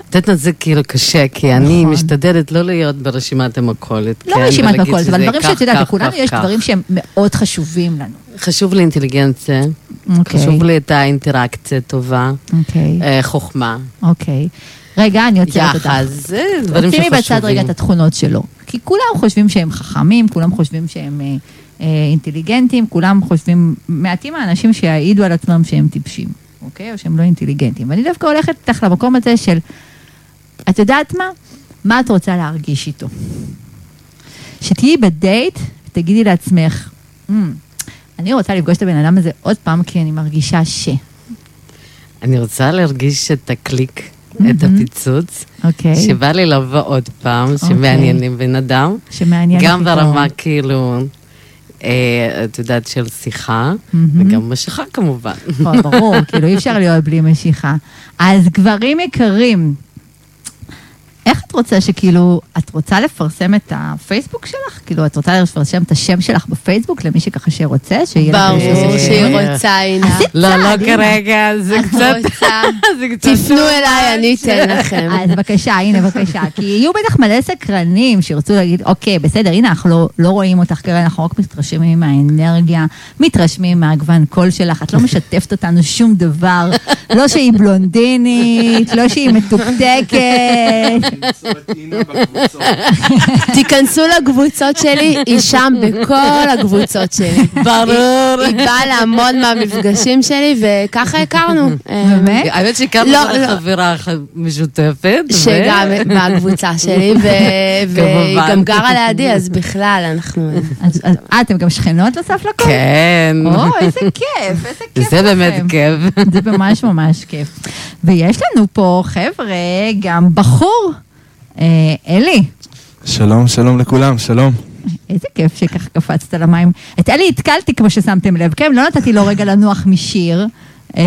את יודעת, זה כאילו קשה, כי אני נכון. משתדלת לא להיות ברשימת המכולת. לא כן, רשימת מכולת, אבל דברים שאת יודעת, לכולנו יש כך. דברים שהם מאוד חשובים לנו. חשוב לי אינטליגנציה, אוקיי. חשוב לי את האינטראקציה טובה, אוקיי, אה, חוכמה, אוקיי. רגע, אני עוצרת אותך. יחס, זה דברים שימי שחשובים. בצד רגע את התכונות שלו. כי כולם חושבים שהם חכמים, כולם חושבים שהם אה, אה, אינטליגנטים, כולם חושבים, מעטים האנשים שיעידו על עצמם שהם טיפשים, אוקיי? או שהם לא אינטליגנטים. ואני דווקא הולכת איתך למקום הזה של, את יודעת מה? מה את רוצה להרגיש איתו? שתהיי בדייט, תגידי לעצמך, "מ, אני רוצה לפגוש את הבן אדם הזה עוד פעם, כי אני מרגישה ש... אני רוצה להרגיש את הקליק, את. הפיצוץ, אוקיי? שבא לי לבוא עוד פעם, אוקיי. שמעניינים בן אדם, שמעניין גם ברמה. כאילו, אה, את יודעת, של שיחה. וגם משיכה כמובן. נכון, ברור, כאילו אי אפשר להיות בלי משיכה. אז גברים יקרים, איך את רוצה שכאילו, את רוצה לפרסם את הפייסבוק שלך? כאילו, את רוצה לפרסם את השם שלך בפייסבוק למי שככה שרוצה? שיהיה לך ברור שהיא רוצה, עינה. עשית לא, לא. כרגע, זה קצת... רוצה? (laughs) זה קצת... תפנו אליי, אני אתן לכם. אז בבקשה, הנה, בבקשה. כי יהיו בטח מלא סקרנים שירצו להגיד, אוקיי, בסדר, הנה, אנחנו לא, לא רואים אותך כרגע, אנחנו רק מתרשמים מהאנרגיה, מתרשמים מהגוון קול שלך, את לא משתפת אותנו שום דבר, לא שהיא בלונדינית, לא שהיא מתוקתקת. תיכנסו לקבוצות שלי, היא שם בכל הקבוצות שלי. ברור. היא באה להמון מהמפגשים שלי, וככה הכרנו. אה, באמת? האמת שהכרנו לא, לא. חברה אחת משותפת. שגם מהקבוצה שלי, ו- (laughs) והיא. גם גרה לידי, אז בכלל, אנחנו... אז- אז- אה, אתם גם שכנות נוסף לכל? כן. או, איזה כיף, איזה כיף זה באמת. כיף. זה ממש ממש כיף. ויש לנו פה, חבר'ה, גם בחור. אה, אלי, שלום, שלום לכולם, שלום. איזה כיף שככה קפצת למים. את אלי התקלתי, כמו ששמתם לב, כן? לא נתתי לו רגע לנוח משיר, אה,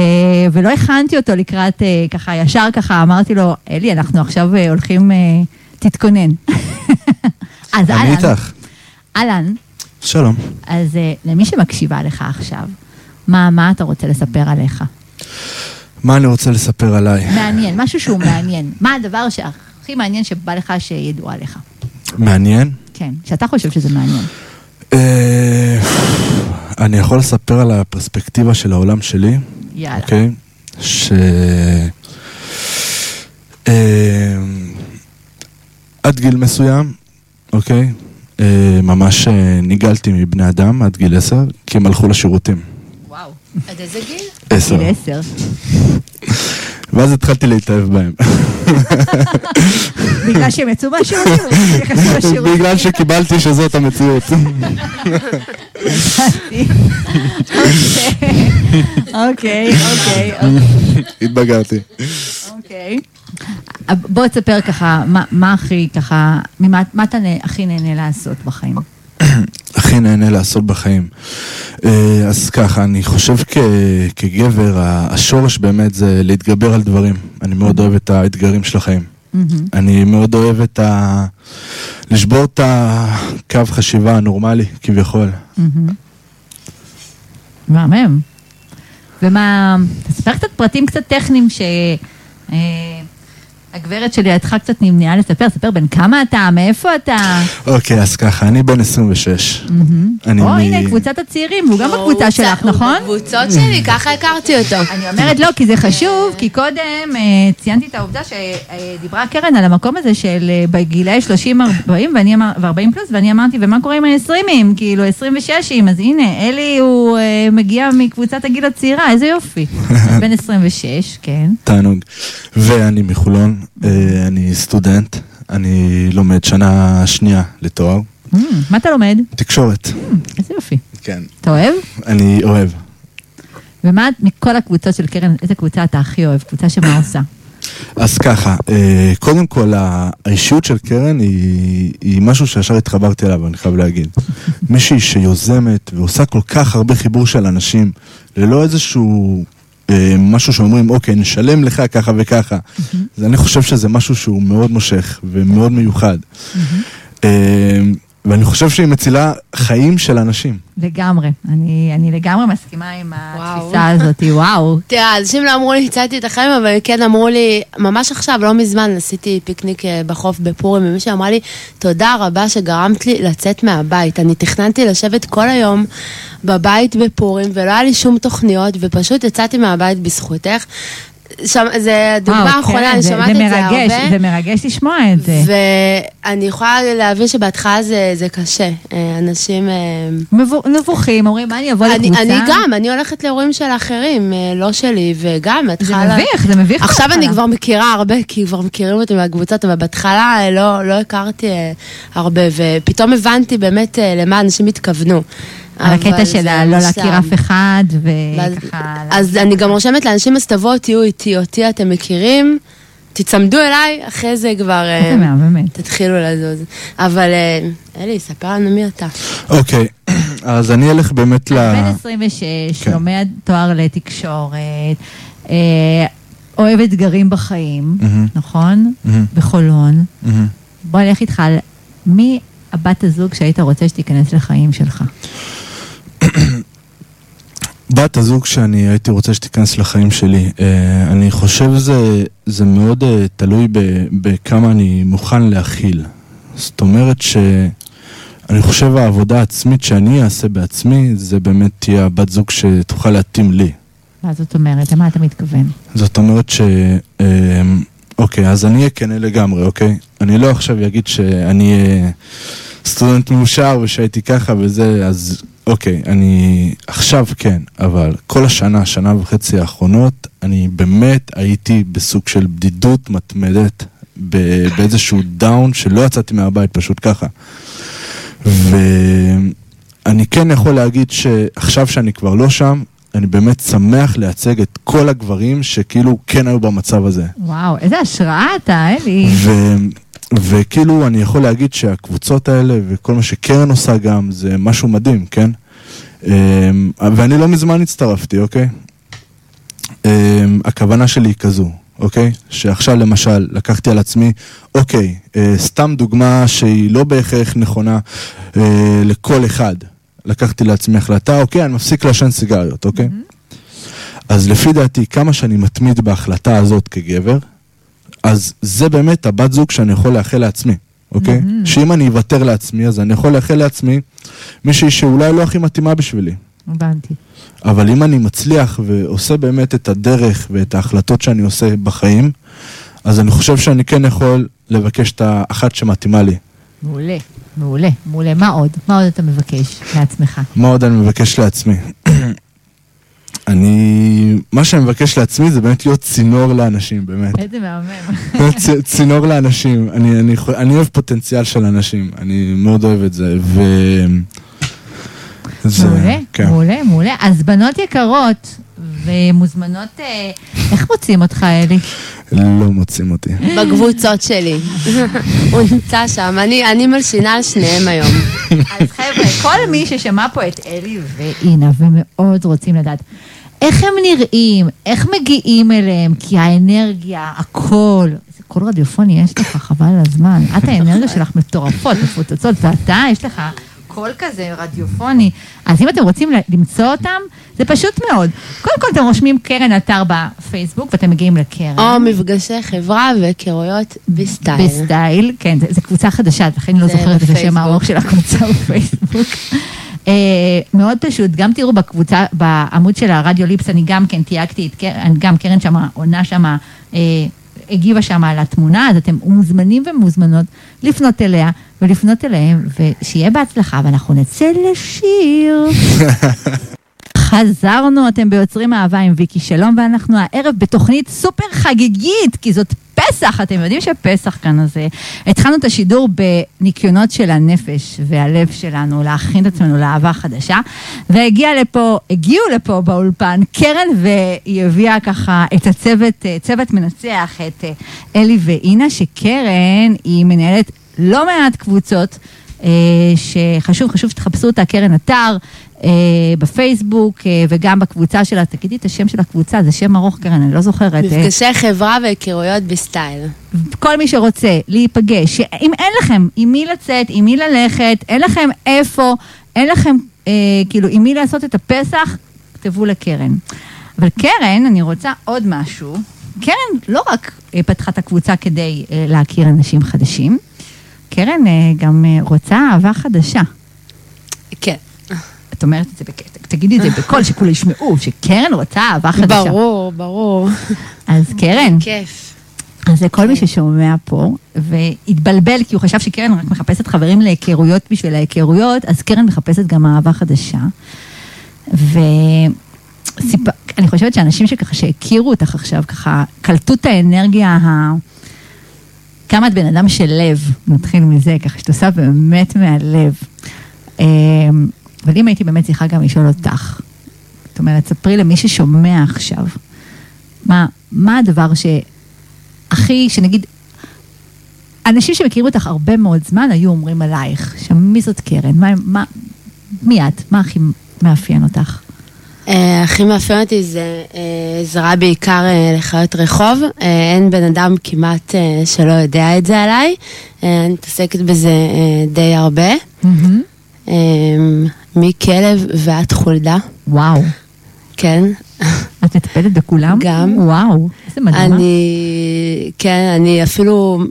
ולא הכנתי אותו לקראת, אה, ככה, ישר ככה אמרתי לו, אלי, אנחנו עכשיו הולכים, תתכונן. (laughs) אז אני אהלן, איתך. אהלן, שלום. אז למי שמקשיבה לך עכשיו, מה, מה אתה רוצה לספר עליך? מה אני רוצה לספר עליי? מעניין, משהו שהוא מעניין. מה הדבר שהכי מעניין שבא לך שידעו עליך? מעניין? כן, שאתה חושב שזה מעניין. אה, אני יכול לספר על הפרספקטיבה של העולם שלי, יאללה. אוקיי? ש... אה, עד גיל מסוים, אוקיי? אה, ממש ניגלתי מבני אדם עד גיל עשר, כי הם הלכו לשירותים. וואו. עד איזה גיל? עשר. גיל עשר. (laughs) ואז התחלתי להתאהב בהם. בגלל שהם יצאו מהשירותים. בגלל שקיבלתי שזאת המציאות. אוקיי, אוקיי, התבגרתי. אוקיי. בוא תספר ככה, מה- הכי ככה, מה אתה הכי נהנה לעשות בחיים? הכי נהנה לעשות בחיים. אה, אז ככה, אני חושב כ- כגבר, השורש באמת זה להתגבר על דברים. אני מאוד אוהב את האתגרים של החיים. מהמם. אני מאוד אוהב את ה... לשבור את הקו חשיבה הנורמלי, כביכול. מהמם. מהמם. ומה, תספר קצת פרטים קצת טכניים ש... אה, הגברת שלידך קצת נמנעה לספר, ספר בין כמה אתה, מאיפה אתה. אוקיי, אז ככה, אני בן 26. מהמם. אני או, מ- הנה, קבוצת הצעירים, והוא גם בקבוצה הוא שלך, הוא נכון? בקבוצות שלי, ככה הכרתי אותו. אני אומרת לא, כי זה חשוב, כי קודם אה, ציינתי את העובדה שדיברה קרן על המקום הזה של אה, בגילאי 30-40 ו-40 פלוס, ואני אמרתי, ומה קורה עם ה-20ים? כאילו 26ים, אז הנה, אלי הוא אה, מגיע מקבוצת הגיל הצעירה, איזה יופי. (laughs) בן 26, כן. תענוג. ואני מחולון, אה, אני סטודנט, אני לומד שנה שנייה לתואר, Mm, מה אתה לומד? תקשורת. איזה יופי. כן. אתה אוהב? אני אוהב. ומה מכל הקבוצות של קרן, איזה קבוצה אתה הכי אוהב? קבוצה שמה עושה? אז ככה, אה, קודם כל, האישיות של קרן היא, היא משהו שישר התחברתי אליו, אני חייב להגיד. (laughs) מישהי שיוזמת ועושה כל כך הרבה חיבור של אנשים, ללא איזשהו אה, משהו שאומרים, אוקיי, נשלם לך ככה וככה. אז אני חושב שזה משהו שהוא מאוד מושך ומאוד מיוחד. אה, ואני חושב שהיא מצילה חיים של אנשים. לגמרי. אני, אני לגמרי מסכימה עם וואו. התפיסה הזאת, וואו. תראה, אנשים לא אמרו לי, הצעתי את החיים, אבל כן אמרו לי, ממש עכשיו, לא מזמן, עשיתי פיקניק אה, בחוף בפורים, ומישהו אמרה לי, תודה רבה שגרמת לי לצאת מהבית. אני תכננתי לשבת כל היום בבית בפורים, ולא היה לי שום תוכניות, ופשוט יצאתי מהבית בזכותך. שם, זה הדוגמה וואו, האחרונה, כן, אני זה- שומעת זה את זה מרגש, הרבה. זה מרגש לשמוע את זה. ואני יכולה להבין שבהתחלה זה, זה קשה. אה, אנשים... אה, נבוכים, אומרים, מה אני אבוא אני, לקבוצה? אני גם, אני הולכת לאירועים של אחרים, אה, לא שלי, וגם זה התחלה... מביך, זה מביך. עכשיו אני בהתחלה. כבר מכירה הרבה, כי כבר מכירים אותי מהקבוצות, אבל בהתחלה אה, לא, לא הכרתי אה, הרבה, ופתאום הבנתי באמת אה, למה אנשים התכוונו. על הקטע של לא להכיר. אף אחד, וככה... אז אני גם רושמת לאנשים, אז תבואו, תהיו איתי, אותי אתם מכירים, תצמדו אליי, אחרי זה כבר אה. תתחילו לזוז. אבל אה, אלי, ספר לנו מי אתה. אוקיי, אז אני אלך באמת ל... בן 26, כן. לומד תואר לתקשורת, אה, אוהב אתגרים בחיים. נכון? בחולון. בוא נלך איתך על מי הבת הזוג שהיית רוצה שתיכנס לחיים שלך. (clears throat) בת הזוג שאני הייתי רוצה שתיכנס לחיים שלי, אה, אני חושב זה, זה מאוד אה, תלוי בכמה אני מוכן להכיל. זאת אומרת שאני חושב העבודה העצמית שאני אעשה בעצמי, זה באמת תהיה הבת זוג שתוכל להתאים לי. מה זאת אומרת? למה אתה מתכוון? זאת אומרת ש... אה, אוקיי, אז אני אהיה כנה לגמרי, אוקיי? אני לא עכשיו אגיד שאני סטודנט מאושר ושהייתי ככה וזה, אז אוקיי, אני עכשיו כן, אבל כל השנה, שנה וחצי האחרונות, אני באמת הייתי בסוג של בדידות מתמדת, ב- באיזשהו דאון שלא יצאתי מהבית פשוט ככה. ואני כן יכול להגיד שעכשיו שאני כבר לא שם, אני באמת שמח לייצג את כל הגברים שכאילו כן היו במצב הזה. וואו, איזה השראה אתה, אלי. ו... וכאילו אני יכול להגיד שהקבוצות האלה וכל מה שקרן עושה גם זה משהו מדהים, כן? אמ, ואני לא מזמן הצטרפתי, אוקיי? אמ, הכוונה שלי היא כזו, אוקיי? שעכשיו למשל לקחתי על עצמי, אוקיי, אה, סתם דוגמה שהיא לא בהכרח נכונה אה, לכל אחד. לקחתי לעצמי החלטה, אוקיי, אני מפסיק לעשן סיגריות, אוקיי? אז לפי דעתי, כמה שאני מתמיד בהחלטה הזאת כגבר, אז זה באמת הבת זוג שאני יכול לאחל לעצמי, אוקיי? מהמם. שאם אני אוותר לעצמי, אז אני יכול לאחל לעצמי מישהי שאולי לא הכי מתאימה בשבילי. הבנתי. אבל אם אני מצליח ועושה באמת את הדרך ואת ההחלטות שאני עושה בחיים, אז אני חושב שאני כן יכול לבקש את האחת שמתאימה לי. מעולה, מעולה, מעולה. מה עוד? מה עוד אתה מבקש לעצמך? מה עוד אני מבקש לעצמי? (clears throat) אני... מה שאני מבקש לעצמי זה באמת להיות צינור לאנשים, באמת. איזה מהמם. צ- צינור לאנשים. אני, אני, אני אוהב פוטנציאל של אנשים, אני מאוד אוהב את זה, ו... זה, מעולה, כן. מעולה, מעולה. אז בנות יקרות ומוזמנות, אה, איך מוצאים אותך, אלי? לא מוצאים אותי. בקבוצות שלי. (laughs) הוא נמצא שם, אני, אני מלשינה על שניהם היום. (laughs) אז חבר'ה, כל מי ששמע פה את אלי ואינה ומאוד רוצים לדעת איך הם נראים, איך מגיעים אליהם, כי האנרגיה, הכל, זה קול רדיופוני יש לך, חבל על הזמן. את האנרגיה (laughs) שלך מטורפות, מפוצצות, ואתה, יש לך קול כזה רדיופוני. אז אם אתם רוצים למצוא אותם, זה פשוט מאוד. קודם כל אתם רושמים קרן עטר בפייסבוק ואתם מגיעים לקרן. או מפגשי חברה והיכרויות בסטייל. בסטייל, כן, זו קבוצה חדשה, לכן אני לא זוכרת את השם. הארוך של הקבוצה בפייסבוק. אה, מאוד פשוט, גם תראו בקבוצה, בעמוד של הרדיו ליפס, אני גם כן תייגתי את קרן, גם קרן שמה, עונה שמה, אה, הגיבה שמה על התמונה, אז אתם מוזמנים ומוזמנות לפנות אליה ולפנות אליהם, ושיהיה בהצלחה, ואנחנו נצא לשיר. (laughs) חזרנו, אתם ביוצרים אהבה עם ויקי שלום, ואנחנו הערב בתוכנית סופר חגיגית, כי זאת פסח, אתם יודעים שפסח כאן הזה. התחלנו את השידור בניקיונות של הנפש והלב שלנו, להכין את עצמנו לאהבה חדשה, והגיע לפה, הגיעו לפה באולפן קרן, והיא הביאה ככה את הצוות, אה, צוות מנצח, את אה, אלי ואינה, שקרן היא מנהלת לא מעט קבוצות. אה, שחשוב, חשוב שתחפשו אותה, קרן אתר, אה, בפייסבוק אה, וגם בקבוצה שלה, תגידי את השם של הקבוצה, זה שם ארוך קרן, אני לא זוכרת. אה, מפגשי חברה והיכרויות בסטייל. כל מי שרוצה להיפגש, אם אין לכם עם מי לצאת, עם מי ללכת, אין לכם איפה, אין לכם אה, כאילו עם מי לעשות את הפסח, כתבו לקרן. אבל קרן, אני רוצה עוד משהו. קרן לא רק אה, פתחה את הקבוצה כדי אה, להכיר אנשים חדשים, קרן אה, גם אה, רוצה אהבה חדשה. את אומרת את זה, בק... תגידי את זה בקול, שכולם ישמעו, שקרן רוצה אהבה חדשה. ברור, ברור. אז קרן, כיף. אז לכל מי ששומע פה, והתבלבל כי הוא חשב שקרן רק מחפשת חברים להיכרויות בשביל ההיכרויות, אז קרן מחפשת גם אהבה חדשה. ואני חושבת שאנשים שככה שהכירו אותך עכשיו, ככה קלטו את האנרגיה ה... כמה את בן אדם של לב, נתחיל מזה, ככה שאת עושה באמת מהלב. אבל אם הייתי באמת צריכה גם לשאול אותך, זאת אומרת, ספרי למי ששומע עכשיו, מה, מה הדבר ש... הכי, שנגיד, אנשים שמכירים אותך הרבה מאוד זמן היו אומרים עלייך, שמי זאת קרן? מה, מה, מי את? מה הכי מאפיין אותך? אה, הכי מאפיין אותי זה אה, עזרה בעיקר אה, לחיות רחוב. אה, אין בן אדם כמעט אה, שלא יודע את זה עליי. אה, אני מתעסקת בזה אה, די הרבה. אה, מכלב ועד חולדה, וואו. כן. את מטפלת בכולם? גם. וואו, איזה מדהימה. אני, כן, אני אפילו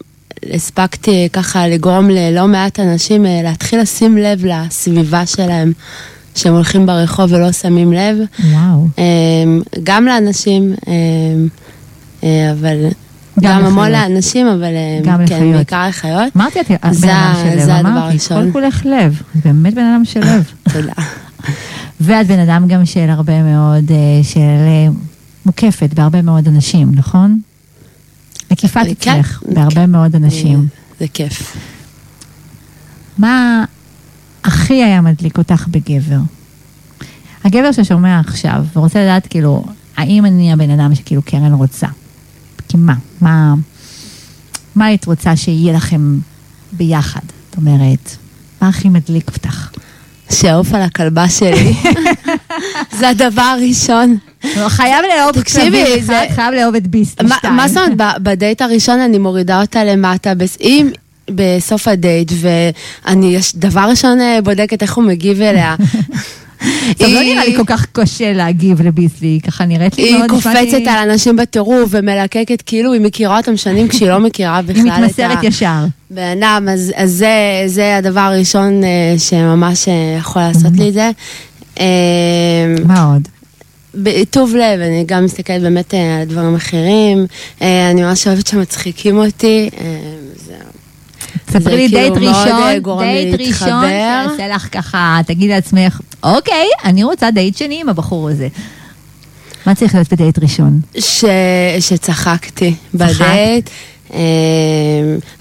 הספקתי ככה לגרום ללא מעט אנשים אה, להתחיל לשים לב לסביבה שלהם, שהם הולכים ברחוב ולא שמים לב. וואו. אמ, גם לאנשים, אמ, אה, אבל גם המון. לאנשים, אבל אה, גם כן, לחיות. בעיקר לחיות. אמרתי, את את בן אדם של לב, זה הדבר הראשון. כל כולך לב, את באמת בן אדם של לב. (laughs) תודה. ואת בן אדם גם של הרבה מאוד, אה, של אה, מוקפת בהרבה מאוד אנשים, נכון? מקיפת כן, אצלך כן. בהרבה מאוד אנשים. זה כיף. מה הכי היה מדליק אותך בגבר? הגבר ששומע עכשיו ורוצה לדעת כאילו, האם אני הבן אדם שכאילו קרן רוצה? כי מה? מה, מה היית רוצה שיהיה לכם ביחד? זאת אומרת, מה הכי מדליק אותך? שיעוף על הכלבה שלי. (laughs) זה הדבר הראשון. חייב לאהוב כלבים זה- חייב לאהוב את ביסט מה- זאת אומרת, בדייט הראשון אני מורידה אותה למטה, אם בסוף הדייט, ואני דבר ראשון אה, בודקת איך הוא מגיב אליה. (laughs) טוב, לא היא- נראה לי כל כך קשה להגיב לביסלי, היא ככה נראית לי היא מאוד, לי- קופצת על אנשים בטירוף ומלקקת כאילו היא מכירה אותם שנים כשהיא לא מכירה בכלל היא את מתמסרת ישר. הבן אדם, אז, אז זה, זה הדבר הראשון אה, שממש אה, יכול לעשות לי את זה. אה, מה עוד? בטוב לב, אני גם מסתכלת באמת על דברים אחרים, אני ממש אוהבת שמצחיקים אותי. ספרי לי כאילו דייט מאוד, ראשון, אה, דייט ראשון. שיעשה לך ככה, תגידי לעצמך, אוקיי, אני רוצה דייט שני עם הבחור הזה. מה צריך להיות בדייט ראשון? ש... שצחקתי בדייט. אה,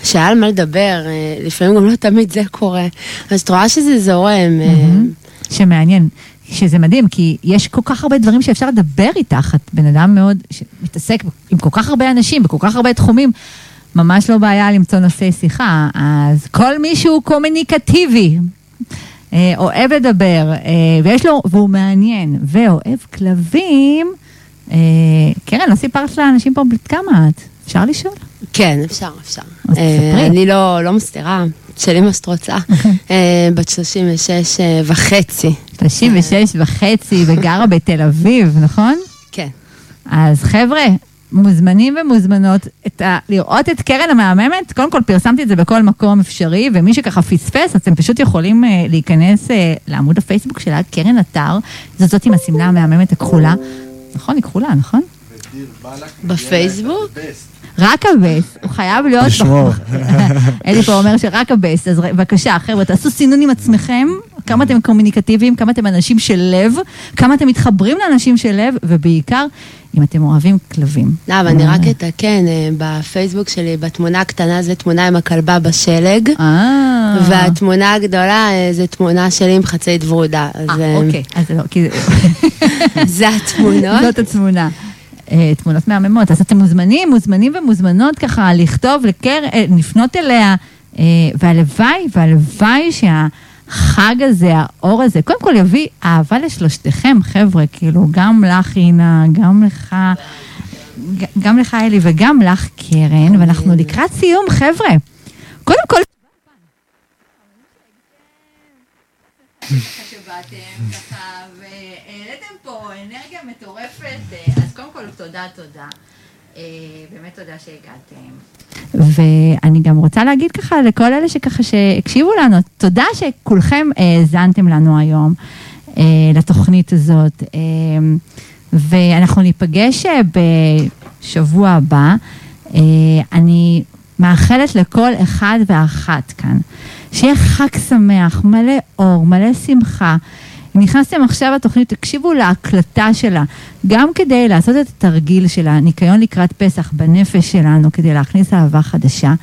שהיה על מה לדבר, אה, לפעמים גם לא תמיד זה קורה. אז את רואה שזה זורם. שמעניין, שזה מדהים, כי יש כל כך הרבה דברים שאפשר לדבר איתך, את בן אדם מאוד שמתעסק עם כל כך הרבה אנשים, בכל כך הרבה תחומים. ממש לא בעיה למצוא נושאי שיחה, אז כל מי שהוא קומוניקטיבי, אה, אוהב לדבר, אה, ויש לו, והוא מעניין, ואוהב כלבים, אה, קרן, לא סיפרת לאנשים פה בת כמה את? אפשר לשאול? כן, אפשר, אפשר. אז תספרי. אני לא, לא מסתירה, שלי מה שאת רוצה. אה, בת 36 אה, וחצי. 36 וחצי וגרה בתל אביב, נכון? כן. אז חבר'ה, מוזמנים ומוזמנות את ה... לראות את קרן המהממת. קודם כל פרסמתי את זה בכל מקום אפשרי, ומי שככה פספס, אתם פשוט יכולים אה, להיכנס אה, לעמוד הפייסבוק שלה, קרן אתר, זאת זאת עם השמלה המהממת הכחולה. נכון, היא כחולה, נכון? בפייסבוק? רק ה base, הוא חייב להיות... לשמור. (laughs) אלי פה אומר שרק ה base, אז בבקשה, חבר'ה, תעשו סינון עם עצמכם, כמה אתם קומוניקטיביים, כמה אתם אנשים של לב, כמה אתם מתחברים לאנשים של לב, ובעיקר, אם אתם אוהבים כלבים. לא, אבל אני רק אתקן, אה, בפייסבוק שלי, בתמונה הקטנה זה תמונה עם הכלבה בשלג, אה, והתמונה הגדולה אה, זה תמונה שלי עם חצאית ורודה. אה, אה, אוקיי, אז לא, כי (laughs) זה התמונות. זאת התמונה. אה, תמונות מהממות. אז אתם מוזמנים, מוזמנים ומוזמנות ככה לכתוב, לקר, אה, לפנות אליה, אה, והלוואי, והלוואי החג הזה, האור הזה, קודם כל יביא אהבה לשלושתכם, חבר'ה, כאילו, גם לך, אינה, גם לך, גם לך, אלי, וגם לך, קרן, ואנחנו לקראת סיום, חבר'ה. קודם כל... שבאתם ככה והעליתם פה אנרגיה מטורפת, אז קודם כל תודה, תודה. אה, באמת תודה שהגעתם. ואני גם רוצה להגיד ככה לכל אלה שככה שהקשיבו לנו, תודה שכולכם האזנתם לנו היום אה, לתוכנית הזאת. אה, ואנחנו ניפגש אה, בשבוע הבא. אה, אני מאחלת לכל אחד ואחת כאן, שיהיה חג שמח, מלא אור, מלא שמחה. אם נכנסתם עכשיו לתוכנית, תקשיבו להקלטה שלה, גם כדי לעשות את התרגיל של הניקיון לקראת פסח בנפש שלנו, כדי להכניס אהבה חדשה,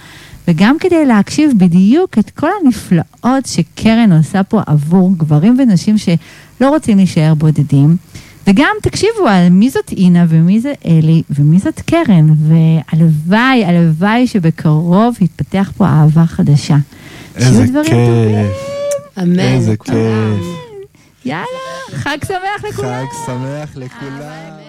וגם כדי להקשיב בדיוק את כל הנפלאות שקרן עושה פה עבור גברים ונשים שלא רוצים להישאר בודדים. וגם תקשיבו על מי זאת אינה ומי זה אלי ומי זאת קרן, והלוואי, הלוואי שבקרוב יתפתח פה אהבה חדשה. איזה. כיף, אמן. איזה. כיף. יאללה, חג שמח לכולם. חג שמח לכולם.